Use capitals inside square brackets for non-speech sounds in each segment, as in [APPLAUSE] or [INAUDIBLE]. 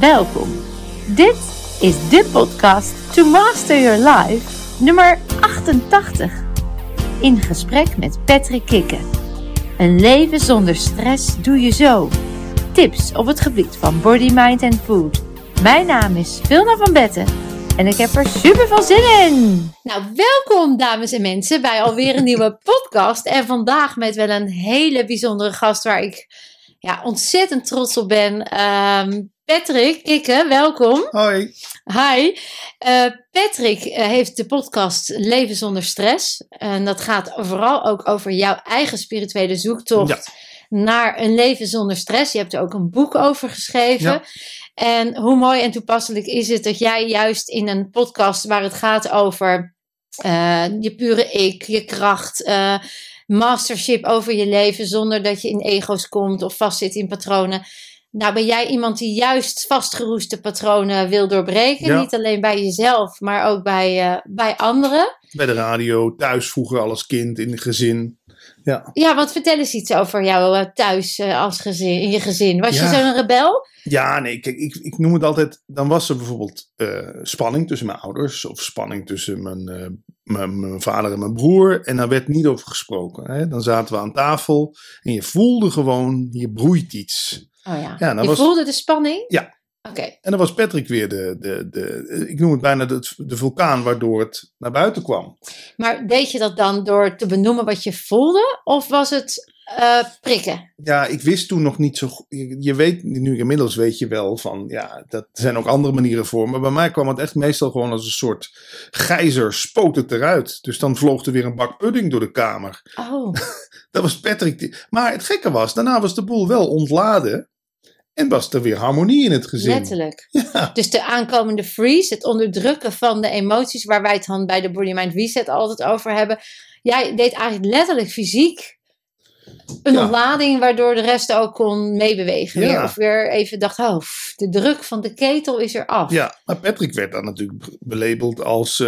Welkom. Dit is de podcast To Master Your Life, nummer 88. In gesprek met Patrick Kikken. Een leven zonder stress doe je zo. Tips op het gebied van body, mind en food. Mijn naam is Vilna van Betten en ik heb er super veel zin in. Nou, welkom dames en mensen bij alweer een nieuwe [LAUGHS] podcast. En vandaag met wel een hele bijzondere gast waar ik ja, ontzettend trots op ben. Ehm, Patrick Kikke, welkom. Hoi. Hi. Uh, Patrick uh, heeft de podcast Leven zonder stress. En dat gaat vooral ook over jouw eigen spirituele zoektocht Ja. naar een leven zonder stress. Je hebt er ook een boek over geschreven. Ja. En hoe mooi en toepasselijk is het dat jij juist in een podcast waar het gaat over eh, je pure ik, je kracht, eh, mastership over je leven zonder dat je in ego's komt of vastzit in patronen. Nou ben jij iemand die juist vastgeroeste patronen wil doorbreken. Ja. Niet alleen bij jezelf, maar ook bij, eh, bij anderen. Bij de radio, thuis vroeger al als kind, in het gezin. Ja, Ja, want vertel eens iets over jou eh, thuis eh, als gezin, in je gezin. Was Ja. je zo'n rebel? ja nee, kijk, ik, ik noem het altijd. Dan was er bijvoorbeeld eh, spanning tussen mijn ouders. Of spanning tussen mijn, mijn, mijn vader en mijn broer. En daar werd niet over gesproken. Hè? Dan zaten we aan tafel en je voelde gewoon, je broeit iets. Oh ja. Ja, je was- voelde de spanning? Ja. Oké. En dan was Patrick weer de, de, de ik noem het bijna de, de vulkaan waardoor het naar buiten kwam. Maar deed je dat dan door te benoemen wat je voelde? Of was het eh, prikken? Ja, ik wist toen nog niet zo goed. Je, je weet, nu inmiddels weet je wel van, ja, dat zijn ook andere manieren voor. Maar bij mij kwam het echt meestal gewoon als een soort gijzer, spoot het eruit. Dus dan vloog er weer een bak pudding door de kamer. Oh, [LAUGHS] Dat was Patrick. die- Maar het gekke was, daarna was de boel wel ontladen. En was er weer harmonie in het gezin. letterlijk. Ja, Dus de aankomende freeze, het onderdrukken van de emoties, waar wij het dan bij de Body Mind Reset altijd over hebben. Jij deed eigenlijk letterlijk fysiek een Ja. ontlading, waardoor de rest ook kon meebewegen. Ja. Weer, of weer even dacht, oh, de druk van de ketel is er af. ja, maar Patrick werd dan natuurlijk be- belabeld als... eh,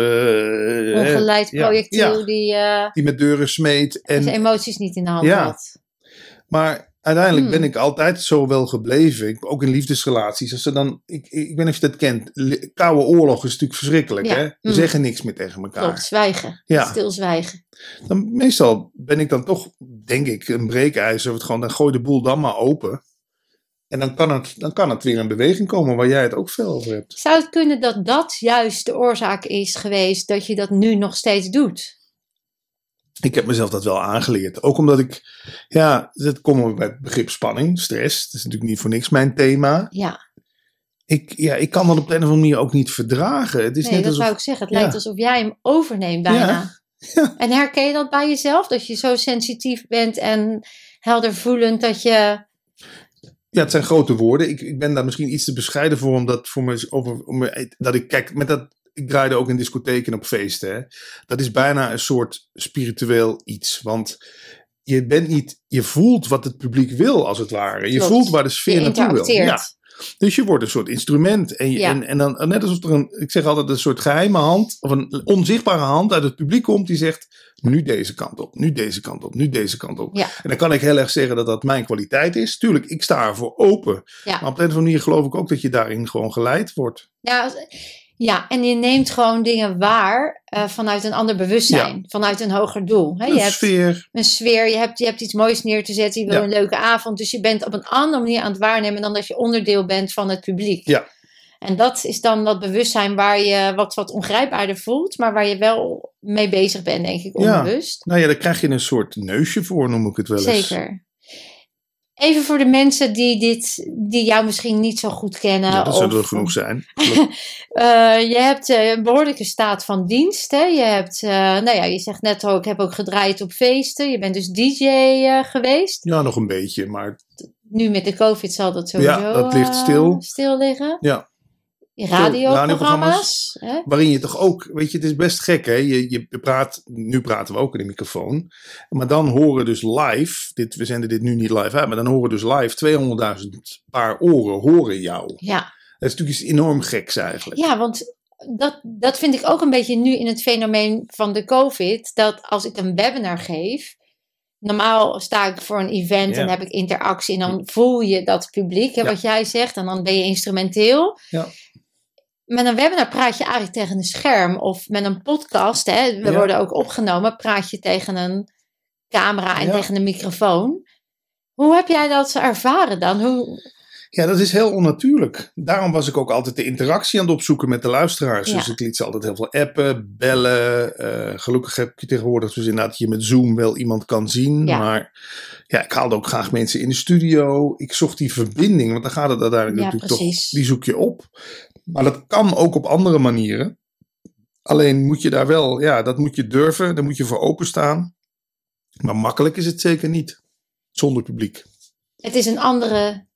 Ongeleid ja, projectiel die eh, die met deuren smeet. En, zijn emoties niet in de hand Ja. had. Maar uiteindelijk Hmm. ben ik altijd zo wel gebleven. Ik, ook in liefdesrelaties. Als ze dan, ik, ik niet of je dat kent. Koude oorlog is natuurlijk verschrikkelijk. Ja. Hè? We Hmm. zeggen niks meer tegen elkaar. Klopt, zwijgen. Ja. Stilzwijgen. Dan, meestal ben ik dan toch, denk ik, een breekijzer. Gewoon, dan gooi de boel dan maar open. En dan kan, het, dan kan het weer in beweging komen waar jij het ook veel over hebt. Zou het kunnen dat dat juist de oorzaak is geweest dat je dat nu nog steeds doet? Ik heb mezelf dat wel aangeleerd. Ook omdat ik, ja, dat komen we bij het begrip spanning, stress. Dat is natuurlijk niet voor niks mijn thema. Ja, Ik, ja, ik kan dat op de een of andere manier ook niet verdragen. Het is nee, net dat alsof, zou ik zeggen. Het ja. lijkt alsof jij hem overneemt bijna. [LAUGHS] Ja. En herken je dat bij jezelf? Dat je zo sensitief bent en helder voelend dat je... Ja, het zijn grote woorden. Ik, ik ben daar misschien iets te bescheiden voor, omdat voor me, over, om, dat ik kijk met dat. Ik draaide ook in discotheken en op feesten. Hè. Dat is bijna een soort spiritueel iets. Want je bent niet, je voelt wat het publiek wil, als het ware. Je Klopt. voelt waar de sfeer naartoe wil. Ja. Dus je wordt een soort instrument. En, je, Ja. en, en dan net alsof er een, ik zeg altijd, een soort geheime hand, of een onzichtbare hand uit het publiek komt die zegt: nu deze kant op, nu deze kant op, nu deze kant op. Ja. En dan kan ik heel erg zeggen dat dat mijn kwaliteit is. Tuurlijk, ik sta ervoor open. Ja. Maar op de een of andere manier geloof ik ook dat je daarin gewoon geleid wordt. Ja, ja, en je neemt gewoon dingen waar eh, vanuit een ander bewustzijn. Vanuit een hoger doel. Je Een hebt sfeer. een sfeer, je hebt, je hebt iets moois neer te zetten, je wil Ja. een leuke avond. Dus je bent op een andere manier aan het waarnemen dan dat je onderdeel bent van het publiek. Ja. En dat is dan dat bewustzijn waar je wat, wat ongrijpbaarder voelt, maar waar je wel mee bezig bent, denk ik, Ja. onbewust. Nou ja, daar krijg je een soort neusje voor, noem ik het wel eens. Zeker. Even voor de mensen die, dit, die jou misschien niet zo goed kennen. Ja, dat zullen er genoeg zijn. [LAUGHS] Eh, je hebt eh, een behoorlijke staat van dienst. Hè? Je hebt, eh, nou ja, je zegt net ook, ik heb ook gedraaid op feesten. Je bent dus DJ geweest. Ja, nog een beetje, maar Nu met de COVID zal dat sowieso Ja, dat ligt stil. stil liggen. ja. Radioprogramma's. hè? Waarin je toch ook, weet je, het is best gek hè. Je, je praat, nu praten we ook in de microfoon. Maar dan horen dus live, dit, we zenden dit nu niet live uit, maar dan horen dus live 200.000 paar oren horen jou. Ja. Dat is natuurlijk iets enorm geks eigenlijk. ja, want dat, dat vind ik ook een beetje nu in het fenomeen van de COVID. Dat als ik een webinar geef, normaal sta ik voor een event en heb ik interactie en dan voel je dat publiek, hè, Ja. wat jij zegt, en dan ben je instrumenteel. Ja. Met een webinar praat je eigenlijk tegen een scherm of met een podcast, hè, we Ja. worden ook opgenomen, praat je tegen een camera en Ja. tegen een microfoon. Hoe heb jij dat ervaren dan? Hoe, Ja, dat is heel onnatuurlijk. Daarom was ik ook altijd de interactie aan het opzoeken met de luisteraars. Ja. Dus ik liet ze altijd heel veel appen, bellen. Eh, gelukkig heb je tegenwoordig dus inderdaad je met Zoom wel iemand kan zien. Ja. Maar ja, ik haalde ook graag mensen in de studio. Ik zocht die verbinding, want daar gaat het uiteindelijk Ja, natuurlijk precies. toch. Die zoek je op. Maar dat kan ook op andere manieren. Alleen moet je daar wel, ja, dat moet je durven. Daar moet je voor openstaan. Maar makkelijk is het zeker niet. Zonder publiek. het is een andere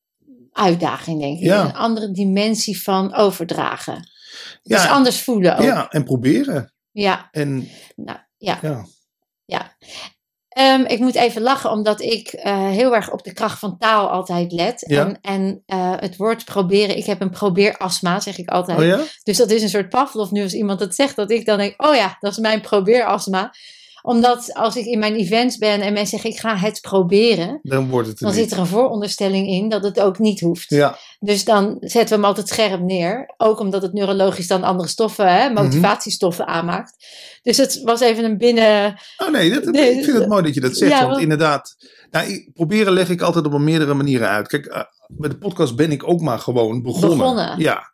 uitdaging, denk ik. Ja. Een andere dimensie van overdragen. Ja. is anders voelen ook. Ja, en proberen. ja. En Nou, ja. ja, Ja. Ehm, ik moet even lachen, omdat ik eh, heel erg op de kracht van taal altijd let. Ja. En, en eh, het woord proberen, ik heb een probeerastma, zeg ik altijd. oh ja? Dus dat is een soort Pavlov nu als iemand dat zegt, dat ik dan denk, oh ja, dat is mijn probeerastma. Omdat als ik in mijn events ben en mensen zeggen, ik ga het proberen. Dan wordt het er Dan niet. zit er een vooronderstelling in dat het ook niet hoeft. Ja, Dus dan zetten we hem altijd scherp neer. Ook omdat het neurologisch dan andere stoffen, hè, Mhm. motivatiestoffen aanmaakt. Dus het was even een binnen... oh nee, dat, Nee, ik vind het mooi dat je dat zegt. ja, want inderdaad, nou, proberen leg ik altijd op meerdere manieren uit. Kijk, eh, met de podcast ben ik ook maar gewoon begonnen. Begonnen. Ja.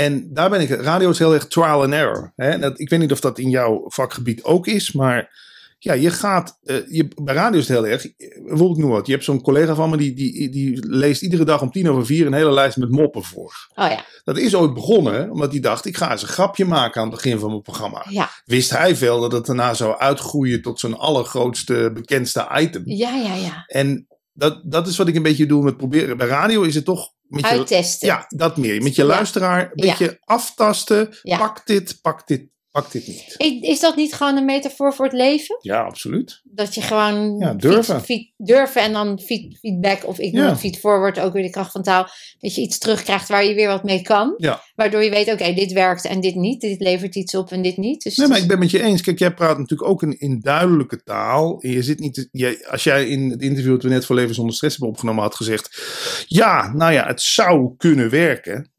En daar ben ik, radio is heel erg trial and error. Hè? Dat, ik weet niet of dat in jouw vakgebied ook is, maar ja, je gaat, eh, je, bij radio is het heel erg, bijvoorbeeld ik noem wat, je hebt zo'n collega van me, die, die, die leest iedere dag om tien over vier een hele lijst met moppen voor. Oh ja, Dat is ooit begonnen, omdat hij dacht, ik ga eens een grapje maken aan het begin van mijn programma. ja, Wist hij veel dat het daarna zou uitgroeien tot zijn allergrootste, bekendste item. ja, ja, ja. En dat, dat is wat ik een beetje doe met proberen. Bij radio is het toch met je, Uittesten. ja, dat meer. Met je luisteraar een beetje aftasten. Pak dit, pak dit, pak dit niet. Is dat niet gewoon een metafoor voor het leven? Ja, absoluut. Dat je gewoon Ja, durven. feed- feed- durven en dan feed- feedback of ik noem Ja. feed forward, ook weer de kracht van taal. Dat je iets terugkrijgt waar je weer wat mee kan. Ja. Waardoor je weet, oké, dit werkt en dit niet. Dit levert iets op en dit niet. Dus Nee, maar ik ben met je eens. Kijk, jij praat natuurlijk ook in, in duidelijke taal. En je zit niet. jij- als jij in het interview dat we net voor Leven zonder Stress hebben opgenomen had gezegd. Ja, nou ja, het zou kunnen werken.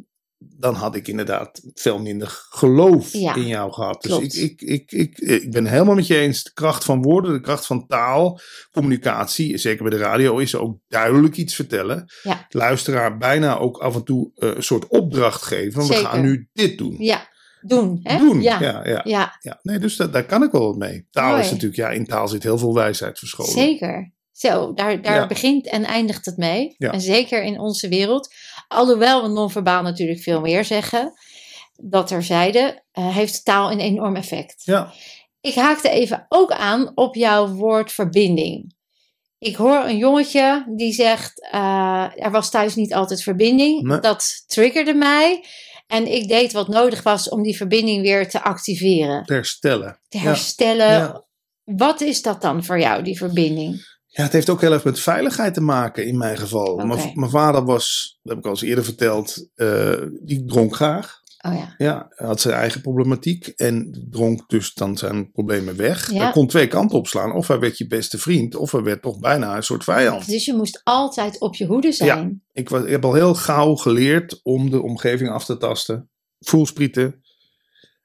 Dan had ik inderdaad veel minder geloof Ja, in jou gehad. Dus ik, ik, ik, ik, ik ben helemaal met je eens. De kracht van woorden, de kracht van taal, communicatie. Zeker bij de radio is ook duidelijk iets vertellen. Ja. Luisteraar bijna ook af en toe eh, een soort opdracht geven. Van, we gaan nu dit doen. ja, doen. Hè? Doen. Ja. ja, ja. ja. Ja, nee, dus dat, daar kan ik wel wat mee. Taal Mooi. is natuurlijk, ja, in taal zit heel veel wijsheid verscholen. Zeker. Zo, daar, daar Ja. begint en eindigt het mee. Ja. En zeker in onze wereld. Alhoewel we non-verbaal natuurlijk veel meer zeggen. Dat terzijde, uh, heeft taal een enorm effect. Ja, Ik haakte even ook aan op jouw woord verbinding. Ik hoor een jongetje die zegt: eh, Er was thuis niet altijd verbinding. Nee. Dat triggerde mij. En ik deed wat nodig was om die verbinding weer te activeren, te herstellen. te Ja. herstellen. Ja. Wat is dat dan voor jou, die verbinding? Ja, het heeft ook heel erg met veiligheid te maken in mijn geval. Mijn, vader was, dat heb ik al eens eerder verteld, eh, die dronk graag. Oh ja. Ja, hij had zijn eigen problematiek en dronk dus dan zijn problemen weg. Ja. Hij kon twee kanten opslaan. Of hij werd je beste vriend, of hij werd toch bijna een soort vijand. Dus je moest altijd op je hoede zijn. Ik, was, ik heb al heel gauw geleerd om de omgeving af te tasten. Voelsprieten.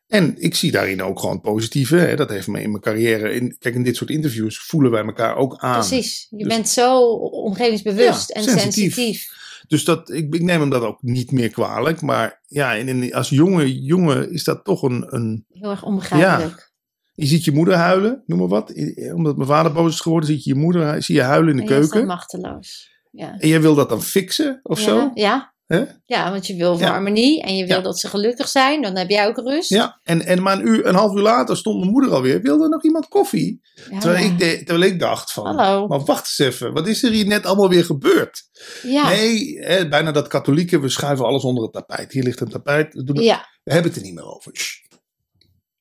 En ik zie daarin ook gewoon positieve. Hè. Dat heeft me in mijn carrière. In, kijk, in dit soort interviews voelen wij elkaar ook aan. Precies. Je Dus- bent zo omgevingsbewust Ja, en sensitief. sensitief. Dus dat, ik, ik neem hem dat ook niet meer kwalijk. Maar ja, in, in- als jonge jongen is dat toch een, een. Heel erg onbegrijpelijk. Je ziet je moeder huilen, noem maar wat. Omdat mijn vader boos is geworden, zie je je moeder zie je huilen in de en je keuken. machteloos. Ja. En jij wil dat dan fixen of ja, zo? Ja. Hè? ja, want je wil Ja. harmonie en je wil Ja. dat ze gelukkig zijn. Dan heb jij ook rust. Ja, en, en maar een, uur, een half uur later stond mijn moeder alweer. Wilde nog iemand koffie? Ja, Terwijl, ik de, terwijl ik dacht van, Hallo. maar wacht eens even. Wat is er hier net allemaal weer gebeurd? Ja. Nee, hè, bijna dat katholieken, we schuiven alles onder het tapijt. Hier ligt een tapijt, we, doen het- we hebben het er niet meer over. Shh.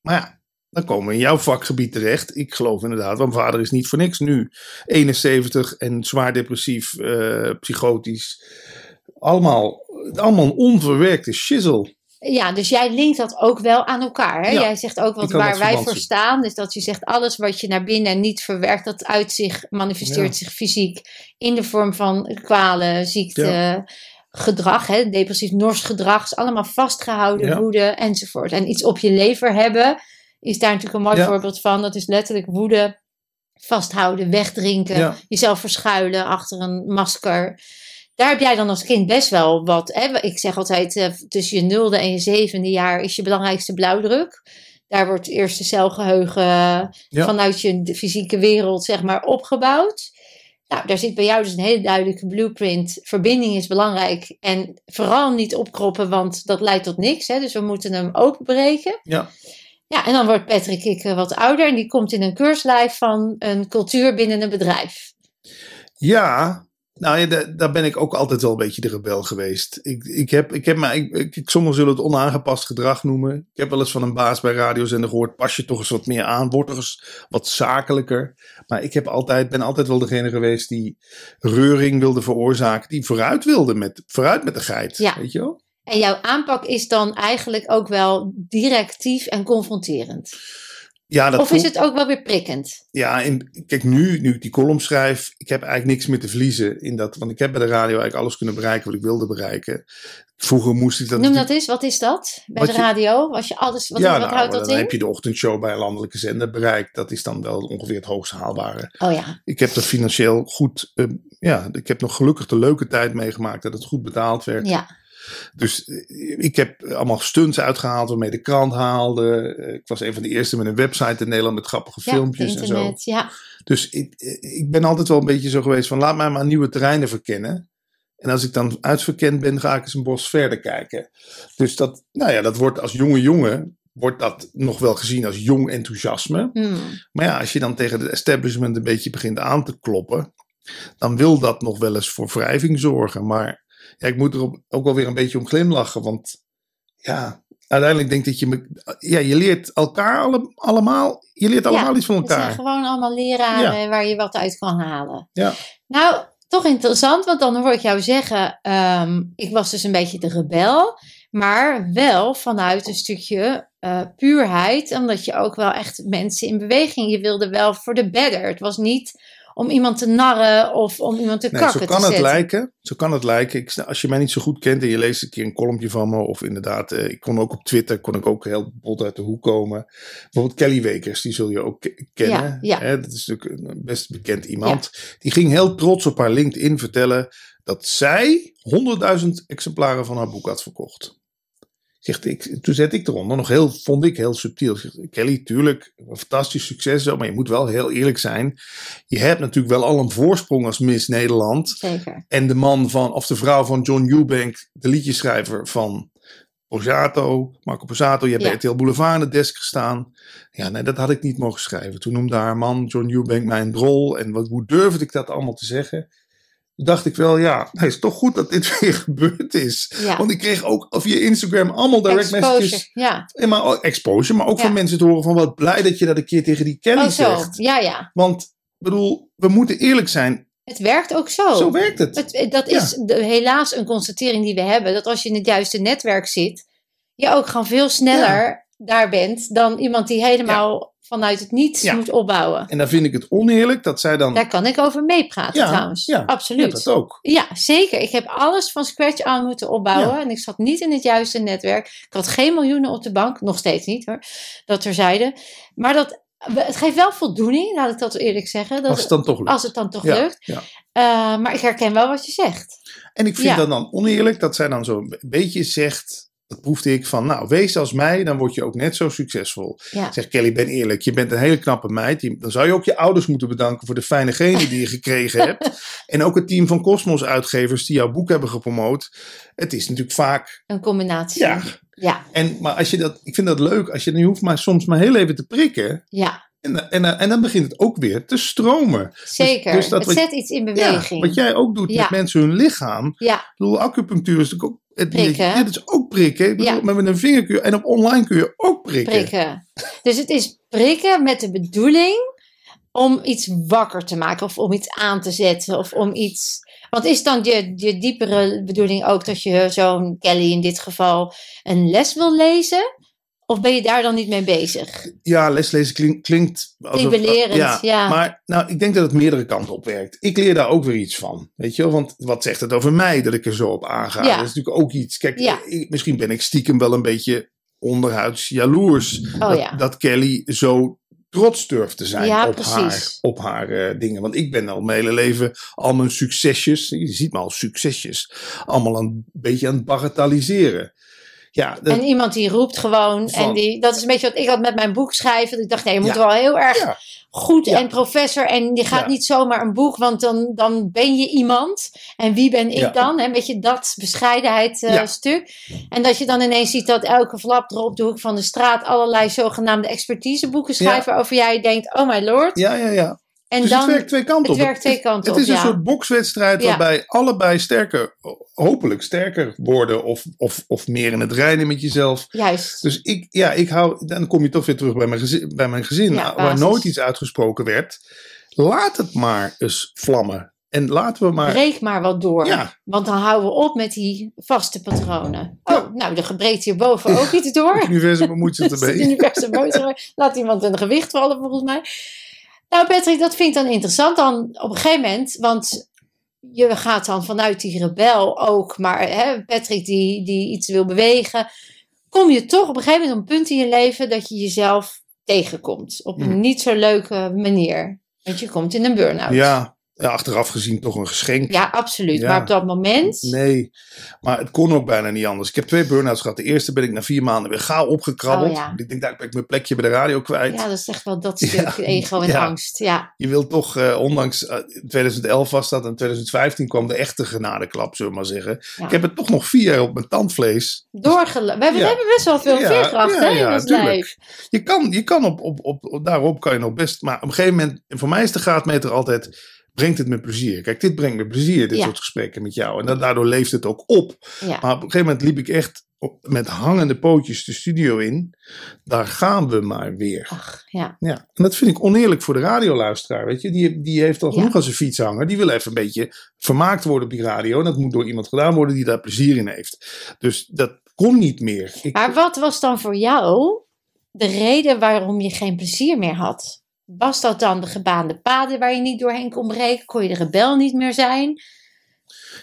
Maar ja, dan komen we in jouw vakgebied terecht. Ik geloof inderdaad, want vader is niet voor niks nu 71 en zwaar depressief, eh, psychotisch. Allemaal, allemaal een onverwerkte shizzle. Ja, dus jij linkt dat ook wel aan elkaar. Hè? Ja, jij zegt ook wat waar wij voor staan. Dus dat je zegt alles wat je naar binnen niet verwerkt, dat uit zich manifesteert Ja. zich fysiek in de vorm van kwalen, ziekte, gedrag, hè? depressief nors gedrag, is allemaal vastgehouden, woede enzovoort. En iets op je lever hebben is daar natuurlijk een mooi voorbeeld van. Dat is letterlijk woede, vasthouden, wegdrinken, jezelf verschuilen achter een masker. Daar heb jij dan als kind best wel wat. Hè? Ik zeg altijd, eh, tussen je nulde en je zevende jaar is je belangrijkste blauwdruk. Daar wordt het eerste celgeheugen Ja. vanuit je fysieke wereld zeg maar opgebouwd. Nou, daar zit bij jou dus een hele duidelijke blueprint. Verbinding is belangrijk en vooral niet opkroppen, want dat leidt tot niks. Hè? Dus we moeten hem openbreken. Ja. Ja, en dan wordt Patrick ik wat ouder en die komt in een keurslijf van een cultuur binnen een bedrijf. Ja, nou ja, da- daar ben ik ook altijd wel een beetje de rebel geweest. Ik, ik heb, ik heb maar, ik, ik- sommigen zullen het onaangepast gedrag noemen. Ik heb wel eens van een baas bij radiozender gehoord, pas je toch eens wat meer aan, word toch eens wat zakelijker. Maar ik heb altijd, ben altijd wel degene geweest die reuring wilde veroorzaken, die vooruit wilde met, vooruit met de geit, Ja. weet je wel? En jouw aanpak is dan eigenlijk ook wel directief en confronterend. Ja, dat Of is het ook wel weer prikkend? Ja, kijk, nu, nu ik die column schrijf, ik heb eigenlijk niks meer te verliezen in dat. Want ik heb bij de radio eigenlijk alles kunnen bereiken wat ik wilde bereiken. Vroeger moest ik dat. Noem dat eens, wat is dat? Bij de je- radio? Was je alles, wat, ja, wat nou, houdt dan dat in? heb je de ochtendshow bij een landelijke zender bereikt. Dat is dan wel ongeveer het hoogst haalbare. Oh ja, Ik heb er financieel goed, eh, ja, ik heb nog gelukkig de leuke tijd meegemaakt dat het goed betaald werd. ja. Dus eh, ik heb allemaal stunts uitgehaald waarmee de krant haalde. Eh, Ik was een van de eerste met een website in Nederland met grappige ja filmpjes en zo. ja. Dus ik, ik ben altijd wel een beetje zo geweest van laat mij maar nieuwe terreinen verkennen. En als ik dan uitverkend ben, ga ik eens een bos verder kijken. Dus dat, nou ja, dat wordt als jonge jongen, wordt dat nog wel gezien als jong enthousiasme. Hmm. Maar ja, als je dan tegen het establishment een beetje begint aan te kloppen, dan wil dat nog wel eens voor wrijving zorgen. Maar ja, ik moet er ook wel weer een beetje om glimlachen, want ja, uiteindelijk denk ik dat je, ja, je leert elkaar alle, allemaal, je leert allemaal Ja, iets van Het zijn elkaar. gewoon allemaal leraren waar je wat uit kan halen. Ja. Nou, toch interessant, want dan hoor ik jou zeggen, ehm, ik was dus een beetje de rebel, maar wel vanuit een stukje eh, puurheid, omdat je ook wel echt mensen in beweging, je wilde wel voor de better. Het was niet om iemand te narren of om iemand te Nee, kakken zo te kan het zetten. lijken. Zo kan het lijken. Ik, als je mij niet zo goed kent en je leest een keer een columnje van me, of inderdaad, eh, ik kon ook op Twitter, kon ik ook heel bot uit de hoek komen. Bijvoorbeeld Kelly Wekers, die zul je ook ke- kennen. Ja, ja. Hè, dat is natuurlijk een best bekend iemand. Die ging heel trots op haar LinkedIn vertellen dat zij 100.000 exemplaren van haar boek had verkocht. Zegt ik, toen zet ik eronder, nog heel, vond ik heel subtiel. Zegt, Kelly, tuurlijk, een fantastisch succes, maar je moet wel heel eerlijk zijn. Je hebt natuurlijk wel al een voorsprong als Miss Nederland. Zeker. En de man van, of de vrouw van John Eubank, de liedjeschrijver van Posato, Marco Posato. Je hebt Ja. bij RTL Boulevard aan de desk gestaan. Ja, nee, dat had ik niet mogen schrijven. Toen noemde haar man, John Eubank, mij een drol. En wat, hoe durfde ik dat allemaal te zeggen? Dacht ik wel, ja, het is toch goed dat dit [LAUGHS] weer gebeurd is. Ja. Want ik kreeg ook via Instagram allemaal direct Exposure, messages. ja. Maar ook exposure, maar ook Ja. van mensen te horen van wat blij dat je dat een keer tegen die Kelly Oh zegt. ja ja. Want, ik bedoel, we moeten eerlijk zijn. Het werkt ook zo. Zo werkt het. Het, dat is de- helaas een constatering die we hebben. Dat als je in het juiste netwerk zit, je ook gewoon veel sneller daar bent dan iemand die helemaal vanuit het niets Ja. moet opbouwen. En dan vind ik het oneerlijk dat zij dan... Daar kan ik over meepraten Ja, trouwens. ja, Absoluut. Dat ook. Ja, zeker. Ik heb alles van scratch aan moeten opbouwen. Ja. En ik zat niet in het juiste netwerk. Ik had geen miljoenen op de bank. Nog steeds niet hoor. Dat terzijde. Maar dat, het geeft wel voldoening, laat ik dat eerlijk zeggen. Dat, Als het dan toch lukt. als het dan toch Ja, lukt. ja. Eh, maar ik herken wel wat je zegt. En ik vind Ja. dat dan oneerlijk dat zij dan zo een beetje zegt... Dat proefde ik van, nou, wees als mij, dan word je ook net zo succesvol. Ja. Zeg Kelly, ben eerlijk, je bent een hele knappe meid. Je- Dan zou je ook je ouders moeten bedanken voor de fijne genen die je gekregen hebt. [LAUGHS] En ook het team van Cosmos uitgevers die jouw boek hebben gepromoot. Het is natuurlijk vaak, Een combinatie. ja. Ja, En, maar als je dat, ik vind dat leuk, als je, je hoeft maar soms maar heel even te prikken. ja, En, en, en dan begint het ook weer te stromen. zeker. dus dat het zet iets in Ja, beweging. wat jij ook doet Ja. met mensen hun lichaam. Ja, Ik bedoel, acupunctuur is natuurlijk ook... Het, Prikken? Ja, dat is ook prikken. Ik bedoel, Ja. Met een vinger kun je, en op online kun je ook prikken. prikken. Dus het is prikken met de bedoeling om iets wakker te maken of om iets aan te zetten of om iets Want is dan je, je diepere bedoeling ook dat je zo'n Kelly in dit geval een les wil lezen? Of ben je daar dan niet mee bezig? Ja, leslezen klink, klinkt... Klinkt belerend, ja. Maar nou, ik denk dat het meerdere kanten op werkt. Ik leer daar ook weer iets van. Weet je wel? Want wat zegt het over mij dat ik er zo op aanga? Ja. Dat is natuurlijk ook iets... Kijk, Ja. ik- misschien ben ik stiekem wel een beetje onderhuids jaloers. Oh dat, ja. dat Kelly zo trots durft te zijn Ja, op precies. haar, op haar eh, dingen. Want ik ben al mijn hele leven al mijn succesjes, je ziet me al succesjes, allemaal een beetje aan het bagatelliseren. Ja, En iemand die roept gewoon. Van- En die, dat is een beetje wat ik had met mijn boek schrijven. Ik dacht, nee, je moet wel heel erg goed en professor. En je gaat niet zomaar een boek, want dan, dan ben je iemand. En wie ben ik dan? En weet je, dat bescheidenheid eh, stuk. En dat je dan ineens ziet dat elke flap er op de hoek van de straat allerlei zogenaamde expertiseboeken schrijft. Waarover jij denkt, oh my lord. ja, ja, ja. En dus dan, het werkt twee kanten het op. werkt twee kanten het is een ja. soort bokswedstrijd waarbij allebei sterker, hopelijk sterker worden of, of, of meer in het reinen met jezelf. juist. Dus ik, ja, ik hou, dan kom je toch weer terug bij mijn gezin, bij mijn gezin Ja, waar nooit iets uitgesproken werd. Laat het maar eens vlammen. En laten we maar. Breek maar wat door. Ja. Want dan houden we op met die vaste patronen. Ja. Oh, nou, er gebreekt hierboven ook iets door. Het universum bemoeit zich [LAUGHS] Het universum. Laat iemand een gewicht vallen, volgens mij. Nou, Patrick, dat vind ik dan interessant dan op een gegeven moment. Want je gaat dan vanuit die rebel ook, maar hè, Patrick die, die iets wil bewegen. Kom je toch op een gegeven moment op een punt in je leven dat je jezelf tegenkomt. Op een Hmm. niet zo leuke manier. Want je komt in een burn-out. Ja, ja, achteraf gezien toch een geschenk. Ja, absoluut. Ja. Maar op dat moment. Nee, maar het kon ook bijna niet anders. Ik heb twee burn-outs gehad. De eerste ben ik na vier maanden weer gauw opgekrabbeld. Oh, ja. Ik denk, daar ben ik mijn plekje bij de radio kwijt. Ja, dat is echt wel dat [LAUGHS] Ja, stuk ego en angst. Ja, Je wilt toch, eh, ondanks eh, 2011 was dat en 2015 kwam de echte genadeklap, zullen we maar zeggen. Ik heb het toch nog vier jaar op mijn tandvlees. doorgelopen. We hebben, Ja. we hebben best wel veel veerkracht ja, hè, ja, in ons lijf. Je kan, je kan op, op, op, op- daarop kan je nog best, maar op een gegeven moment, en voor mij is de graadmeter altijd, brengt het me plezier. Kijk, dit brengt me plezier, dit Ja. soort gesprekken met jou. En dat, daardoor leeft het ook op. Ja. Maar op een gegeven moment liep ik echt op- met hangende pootjes de studio in. Daar gaan we maar weer. Ach, ja. Ja, en dat vind ik oneerlijk voor de radioluisteraar. Weet je, die, die heeft al genoeg aan zijn fiets hangen. Die wil even een beetje vermaakt worden op die radio. En dat moet door iemand gedaan worden die daar plezier in heeft. Dus dat kon niet meer. Ik, Maar wat was dan voor jou de reden waarom je geen plezier meer had? Was dat dan de gebaande paden waar je niet doorheen kon breken? Kon je de rebel niet meer zijn?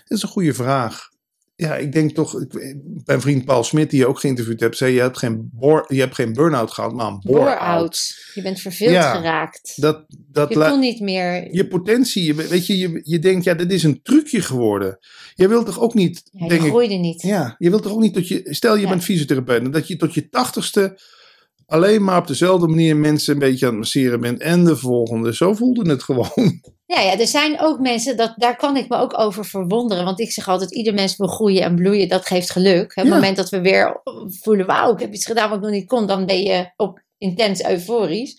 dat is een goede vraag. Ja, ik denk toch, ik, mijn vriend Paul Smit, die je ook geïnterviewd hebt, zei: Je hebt geen, je hebt geen burn-out gehad, maar een bore-out. Je bent verveeld Ja, geraakt. Dat, dat je kon niet meer. je potentie, je, weet je, je, je denkt, ja, dit is een trucje geworden. Je wilt toch ook niet, Ja, je denk ik, groeide niet. Ja, je wilt toch ook niet tot je. Stel je Ja. bent fysiotherapeut. en Dat je tot je tachtigste alleen maar op dezelfde manier mensen een beetje aan het masseren bent. En de volgende. Zo voelde het gewoon. Ja, ja, er zijn ook mensen, dat, daar kan ik me ook over verwonderen. Want ik zeg altijd, ieder mens wil groeien en bloeien. Dat geeft geluk. Op het Ja. moment dat we weer voelen, wauw, ik heb iets gedaan wat ik nog niet kon. Dan ben je op intens euforisch.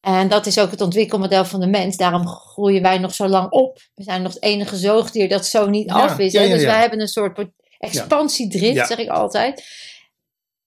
En dat is ook het ontwikkelmodel van de mens. Daarom groeien wij nog zo lang op. We zijn nog het enige zoogdier dat zo niet Ja, af is. ja, Dus wij hebben een soort expansiedrift, zeg ik altijd.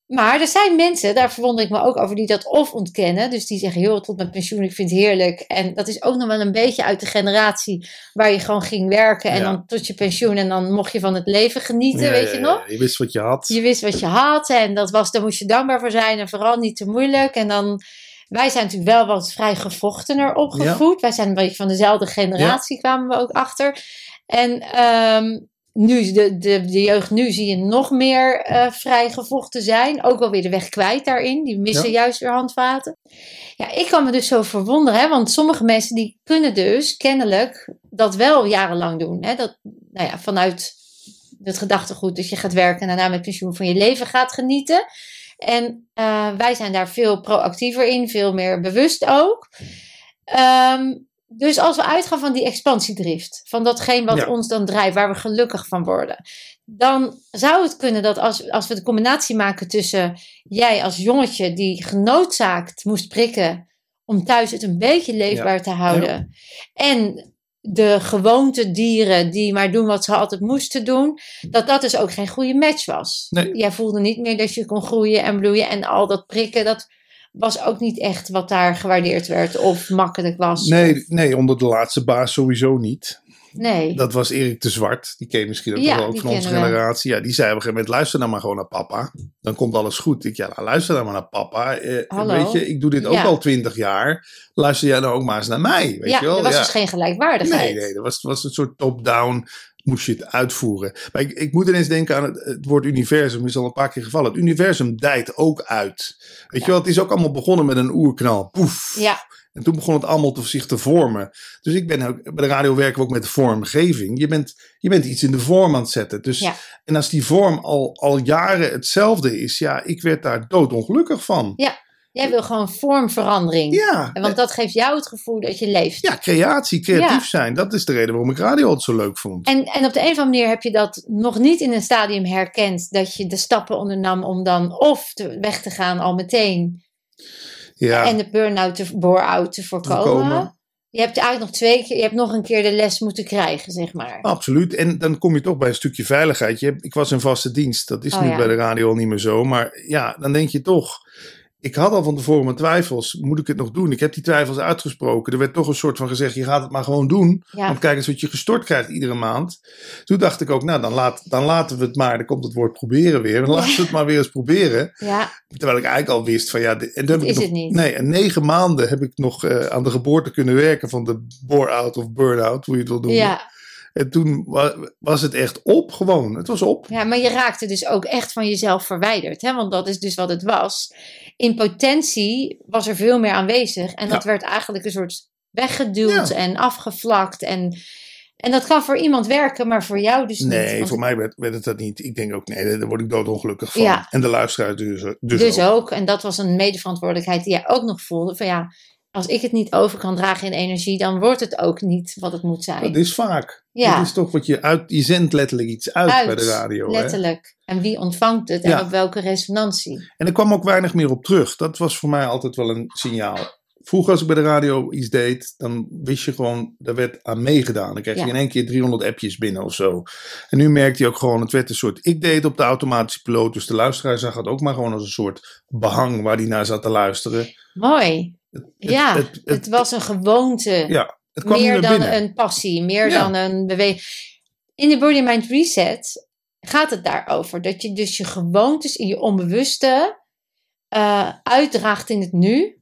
Maar er zijn mensen, daar verwonder ik me ook over, die dat of ontkennen. Dus die zeggen, joh, tot mijn pensioen, ik vind het heerlijk. En dat is ook nog wel een beetje uit de generatie waar je gewoon ging werken. En Ja. dan tot je pensioen en dan mocht je van het leven genieten, Ja, weet je ja, nog? Je wist wat je had. Je wist wat je had en dat was, daar moest je dankbaar voor zijn. En vooral niet te moeilijk. En dan, wij zijn natuurlijk wel wat vrij gevochtener opgevoed. Wij zijn een beetje van dezelfde generatie, kwamen we ook achter. En ehm, nu, de, de, de jeugd nu zie je nog meer eh vrij gevochten zijn. Ook alweer de weg kwijt daarin. Die missen juist weer handvaten. Ja, ik kan me dus zo verwonderen. Hè? Want sommige mensen die kunnen dus kennelijk dat wel jarenlang doen. Hè? Dat, nou ja, vanuit het gedachtegoed dat je gaat werken en daarna met pensioen van je leven gaat genieten. En eh, wij zijn daar veel proactiever in, veel meer bewust ook. Ehm, dus als we uitgaan van die expansiedrift, van datgene wat Ja. ons dan drijft, waar we gelukkig van worden, dan zou het kunnen dat als, als we de combinatie maken tussen jij als jongetje die genoodzaakt moest prikken om thuis het een beetje leefbaar te houden, en de gewoonte dieren die maar doen wat ze altijd moesten doen, dat dat dus ook geen goede match was. Nee. Jij voelde niet meer dat je kon groeien en bloeien en al dat prikken, dat was ook niet echt wat daar gewaardeerd werd of makkelijk was. Nee, nee, onder de laatste baas sowieso niet. Nee. Dat was Erik de Zwart. Die ken je misschien ook Ja, wel ook van onze we. generatie. Ja, die zei op een gegeven moment, luister nou maar gewoon naar papa. Dan komt alles goed. Ik, ja, nou, luister nou maar naar papa. Eh, Hallo. Weet je, ik doe dit ook Ja. al twintig jaar. Luister jij nou ook maar eens naar mij. Weet ja, je wel? er was dus geen gelijkwaardigheid. Nee, nee, dat was, was een soort top-down. Moest je het uitvoeren. Maar ik, ik moet ineens denken aan het, het woord universum. Is al een paar keer gevallen. Het universum dijt ook uit. Weet je wel, het is ook allemaal begonnen met een oerknal. Poef. Ja, En toen begon het allemaal te, zich te vormen. Dus ik ben ook, bij de radio werken we ook met de vormgeving. Je bent, je bent iets in de vorm aan het zetten. Dus, Ja. En als die vorm al, al jaren hetzelfde is, ja, ik werd daar doodongelukkig van. Jij wil gewoon vormverandering. Ja, En Want dat geeft jou het gevoel dat je leeft. ja creatie, creatief Ja. zijn. Dat is de reden waarom ik radio altijd zo leuk vond. En, en op de een of andere manier heb je dat nog niet in een stadium herkend. Dat je de stappen ondernam om dan of te, weg te gaan al meteen. ja, En de burn-out, te, bore-out te voorkomen. Voorkomen. Je hebt eigenlijk nog twee keer, je hebt nog een keer de les moeten krijgen, zeg maar. absoluut. En dan kom je toch bij een stukje veiligheid. Je hebt, ik was in vaste dienst. Dat is Oh, nu ja. bij de radio al niet meer zo. Maar ja, dan denk je toch. Ik had al van tevoren mijn twijfels. Moet ik het nog doen? Ik heb die twijfels uitgesproken. Er werd toch een soort van gezegd: je gaat het maar gewoon doen. Ja, Want kijk eens wat je gestort krijgt iedere maand. Toen dacht ik ook, nou dan, laat, dan laten we het maar. Dan komt het woord proberen weer. Dan laten we het maar weer eens proberen. ja, Terwijl ik eigenlijk al wist van ja. dit- En dan heb ik is nog, het niet. Nee, en negen maanden heb ik nog eh, aan de geboorte kunnen werken van de bore-out of burn-out, hoe je het wil noemen. ja, En toen wa- was het echt op gewoon. Het was op. ja, maar je raakte dus ook echt van jezelf verwijderd. Hè? Want dat is dus wat het was. In potentie was er veel meer aanwezig. En dat Ja. werd eigenlijk een soort weggeduwd Ja. en afgevlakt. En, en dat kan voor iemand werken, maar voor jou dus niet. Nee, Want voor mij werd, werd het dat niet. Ik denk ook, nee, daar word ik doodongelukkig van. Ja. En de luisteraar dus, dus, Dus ook. ook, en dat was een medeverantwoordelijkheid die jij ook nog voelde. Van ja, als ik het niet over kan dragen in energie, dan wordt het ook niet wat het moet zijn. Dat is vaak. Ja. Dat is toch wat je uit. Je zendt letterlijk iets uit, Uit, bij de radio. Hè? Letterlijk. En wie ontvangt het en Ja. op welke resonantie. En er kwam ook weinig meer op terug. Dat was voor mij altijd wel een signaal. Vroeger als ik bij de radio iets deed, dan wist je gewoon, daar werd aan meegedaan. Dan kreeg je in één keer 300 appjes binnen of zo. En nu merkte je ook gewoon, het werd een soort, ik deed het op de automatische piloot. Dus de luisteraar zag het ook maar gewoon als een soort behang waar die naar zat te luisteren. Mooi. Het- ja, het, het, het- was een gewoonte. ja, het kwam meer dan binnen. een passie, meer Ja. dan een beweging. In de Body Mind Reset gaat het daarover. Dat je dus je gewoontes in je onbewuste eh, uitdraagt in het nu.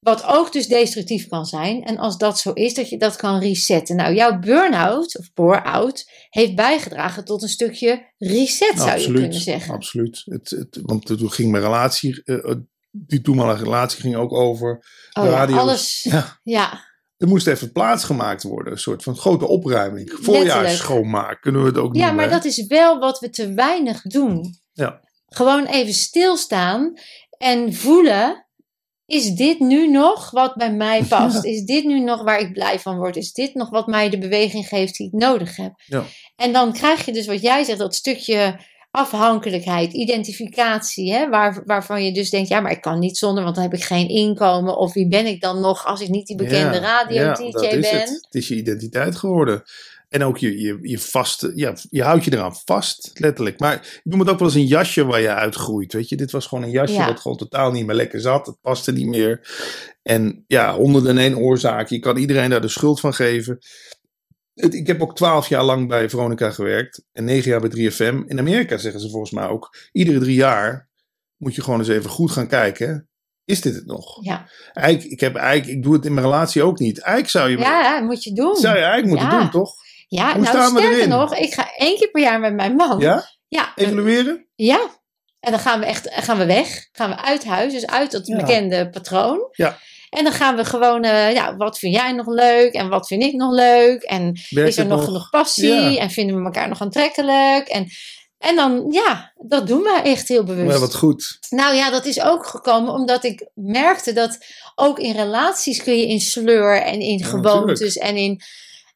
Wat ook dus destructief kan zijn. En als dat zo is, dat je dat kan resetten. Nou, jouw burn-out of bore-out heeft bijgedragen tot een stukje reset, zou je kunnen zeggen. Absoluut. Het, het, want toen ging mijn relatie, eh, die toenmalige relatie ging ook over Oh de ja, radio. alles. Ja, Ja, er moest even plaats gemaakt worden. Een soort van grote opruiming. Voorjaars schoonmaak kunnen we het ook ja noemen. maar dat is wel wat we te weinig doen. Ja. Gewoon even stilstaan en voelen. Is dit nu nog wat bij mij [LAUGHS] past? Is dit nu nog waar ik blij van word? Is dit nog wat mij de beweging geeft die ik nodig heb? Ja. En dan krijg je dus wat jij zegt, dat stukje afhankelijkheid, identificatie, hè, waar, waarvan je dus denkt, ja, maar ik kan niet zonder, want dan heb ik geen inkomen. Of wie ben ik dan nog als ik niet die bekende Ja, radio-dj ja, dat ben? Het. het is je identiteit geworden. En ook je, je, je vaste, ja, je houdt je eraan vast, letterlijk. Maar ik noem het ook wel eens een jasje waar je uitgroeit. Weet je, dit was gewoon een jasje Ja. wat gewoon totaal niet meer lekker zat. Het paste niet meer. En ja, honderden en één oorzaak. Je kan iedereen daar de schuld van geven. Het, ik heb ook twaalf jaar lang bij Veronica gewerkt. En negen jaar bij 3FM. In Amerika zeggen ze volgens mij ook. Iedere drie jaar moet je gewoon eens even goed gaan kijken. Is dit het nog? Ja, Eigenlijk, ik, heb eigenlijk, ik doe het in mijn relatie ook niet. Eigenlijk zou je, ja moet je doen. zou je eigenlijk moeten Ja. doen, toch? Ja, Hoe nou staan we sterker nog, ik ga één keer per jaar met mijn man. Ja? Ja, Evalueren? ja. En dan gaan we echt gaan we weg. Gaan we uit huis, dus uit dat Ja. bekende patroon. Ja. En dan gaan we gewoon, eh, ja, wat vind jij nog leuk? En wat vind ik nog leuk? En Werkt is er nog genoeg passie? Ja. En vinden we elkaar nog aantrekkelijk? En, en dan, ja, dat doen we echt heel bewust. Ja, wat goed. Nou ja, dat is ook gekomen omdat ik merkte dat ook in relaties kun je in sleur en in Ja, gewoontes en in.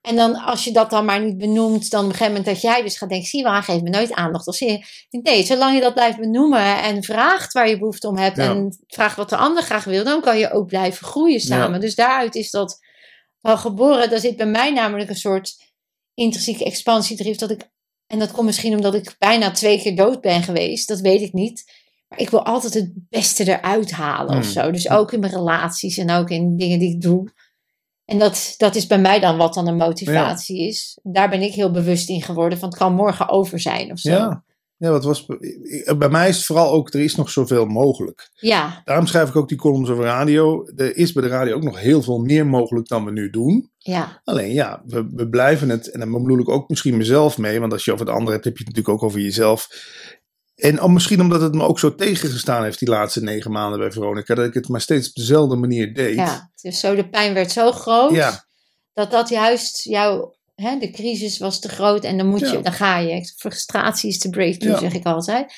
En dan als je dat dan maar niet benoemt, dan op een gegeven moment dat jij dus gaat denken, zie hij geeft me nooit aandacht of zie je. Nee, zolang je dat blijft benoemen en vraagt waar je behoefte om hebt Ja. en vraagt wat de ander graag wil, dan kan je ook blijven groeien samen. Ja. Dus daaruit is dat wel geboren. Daar zit bij mij namelijk een soort intrinsieke expansiedrift dat ik en dat komt misschien omdat ik bijna twee keer dood ben geweest. Dat weet ik niet. Maar ik wil altijd het beste eruit halen of Hmm. zo. Dus ook in mijn relaties en ook in dingen die ik doe. En dat, dat is bij mij dan wat dan een motivatie is. Daar ben ik heel bewust in geworden. Van het kan morgen over zijn of zo. Ja. Ja, wat was, bij mij is het vooral ook, er is nog zoveel mogelijk. Ja, Daarom schrijf ik ook die columns over radio. Er is bij de radio ook nog heel veel meer mogelijk dan we nu doen. ja, Alleen ja, we, we blijven het, en dan bedoel ik ook misschien mezelf mee, want als je over het andere hebt, heb je het natuurlijk ook over jezelf. En om, misschien omdat het me ook zo tegengestaan heeft die laatste negen maanden bij Veronica, dat ik het maar steeds op dezelfde manier deed. ja. Dus zo de pijn werd zo groot. Ja. Dat dat juist jouw... Hè, de crisis was te groot en dan moet je, dan ga je. Frustratie is de breakthrough, Ja. zeg ik altijd.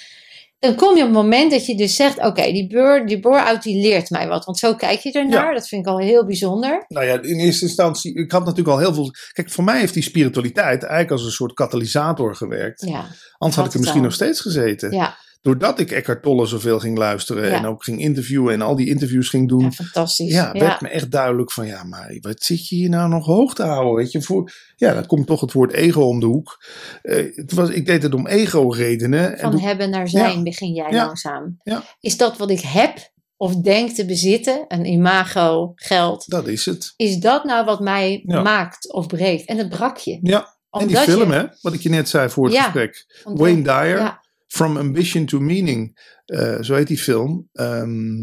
Dan kom je op het moment dat je dus zegt: Oké, die bur, die die leert mij wat. Want zo kijk je ernaar. Dat vind ik al heel bijzonder. Nou ja, in eerste instantie, ik had natuurlijk al heel veel. Kijk, voor mij heeft die spiritualiteit eigenlijk als een soort katalysator gewerkt. Ja, Anders had had ik er misschien al. nog steeds gezeten. ja, Doordat ik Eckhart Tolle zoveel ging luisteren Ja. en ook ging interviewen en al die interviews ging doen. ja, fantastisch. Ja, Ja, werd me echt duidelijk van ja, maar wat zit je hier nou nog hoog te houden? Weet je, voor, ja, dan komt toch het woord ego om de hoek. Eh, het was, ik deed het om ego-redenen. En Van hebben naar zijn begin jij langzaam. Is dat wat ik heb of denk te bezitten, een imago, geld, dat is het. is dat nou wat mij maakt of breekt? En dat brak je. Ja, en die film, je- hè, wat ik je net zei voor het gesprek. Wayne Dyer, Ja, From Ambition to Meaning, eh, zo heet die film. Ehm,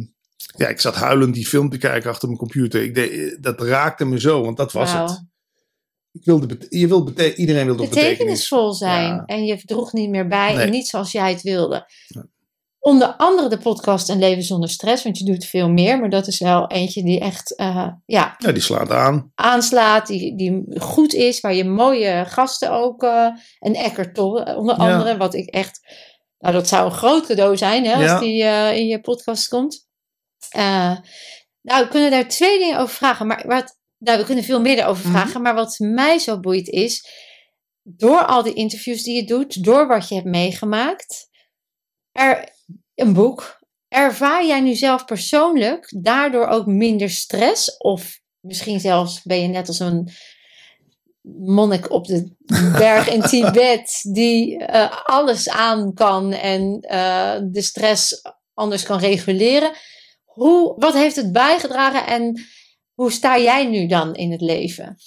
ja, ik zat huilend die film te kijken achter mijn computer. Ik deed, dat raakte me zo, want dat was het. Ik wilde je wil bete- iedereen wilde betekenisvol zijn. Ja. En je droeg niet meer bij Nee. en niet zoals jij het wilde. Ja. Onder andere de podcast Een Leven Zonder Stress, want je doet veel meer. Maar dat is wel eentje die echt eh, ja, Ja, die slaat aan. aanslaat, die, die goed is. Waar je mooie gasten ook, eh en Eckhart Tolle onder Ja. andere. Wat ik echt, nou dat zou een groot cadeau zijn hè, Ja. als die eh, in je podcast komt. Eh, nou, we kunnen daar twee dingen over vragen. Maar wat, nou, we kunnen veel meer erover Mhm. vragen. Maar wat mij zo boeit is, door al die interviews die je doet, door wat je hebt meegemaakt, er, een boek, ervaar jij nu zelf persoonlijk daardoor ook minder stress? Of misschien zelfs ben je net als een monnik op de berg in [LAUGHS] Tibet, die eh, alles aan kan en eh, de stress anders kan reguleren. Hoe, wat heeft het bijgedragen en hoe sta jij nu dan in het leven?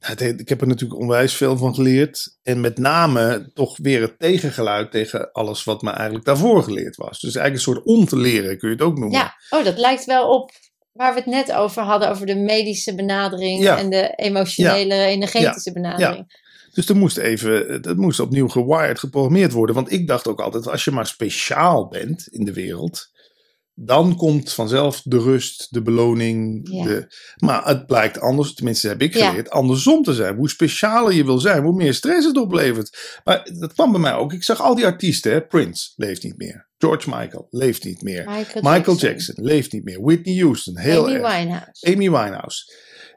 Nou, ik heb er natuurlijk onwijs veel van geleerd. En met name toch weer het tegengeluid tegen alles wat me eigenlijk daarvoor geleerd was. Dus eigenlijk een soort om te leren kun je het ook noemen. Ja, oh, dat lijkt wel op waar we het net over hadden, over de medische benadering Ja. en de emotionele, energetische benadering. Dus er moest even, dat moest opnieuw gewired, geprogrammeerd worden. Want ik dacht ook altijd, als je maar speciaal bent in de wereld, dan komt vanzelf de rust, de beloning. Ja. De, maar het blijkt anders, tenminste heb ik Ja. geleerd, andersom te zijn. Hoe specialer je wil zijn, hoe meer stress het oplevert. Maar dat kwam bij mij ook. Ik zag al die artiesten, hè. Prince leeft niet meer. George Michael leeft niet meer. Michael, Michael Jackson leeft niet meer. Whitney Houston, heel Amy erg. Winehouse. Amy Winehouse.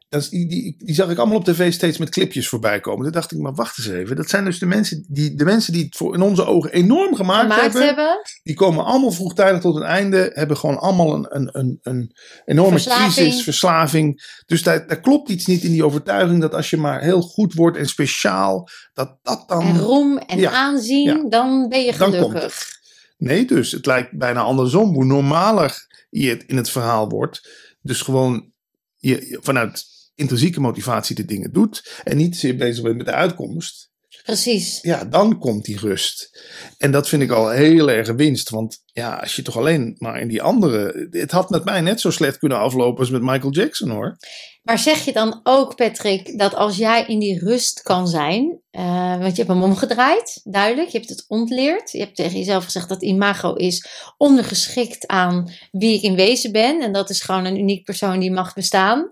Dat die, die, die zag ik allemaal op tv steeds met clipjes voorbij komen. Toen dacht ik, maar wacht eens even. Dat zijn dus de mensen die, de mensen die het voor in onze ogen enorm gemaakt, gemaakt hebben. hebben. Die komen allemaal vroegtijdig tot een einde. Hebben gewoon allemaal een, een, een, een enorme Verslaving. crisis, verslaving. Dus daar, daar klopt iets niet in die overtuiging dat als je maar heel goed wordt en speciaal, dat dat dan... En roem en Ja, aanzien, ja. dan ben je gelukkig. Nee, dus het lijkt bijna andersom. Hoe normaler je het in het verhaal wordt. Dus gewoon je, vanuit intrinsieke motivatie de dingen doet. En niet zeer bezig bent met de uitkomst. Precies. Ja, dan komt die rust. En dat vind ik al heel erg winst. Want ja, als je toch alleen maar in die andere... Het had met mij net zo slecht kunnen aflopen als met Michael Jackson hoor. Maar zeg je dan ook, Patrick, dat als jij in die rust kan zijn, eh, want je hebt hem omgedraaid, duidelijk, je hebt het ontleerd, je hebt tegen jezelf gezegd dat imago is ondergeschikt aan wie ik in wezen ben, en dat is gewoon een uniek persoon die mag bestaan,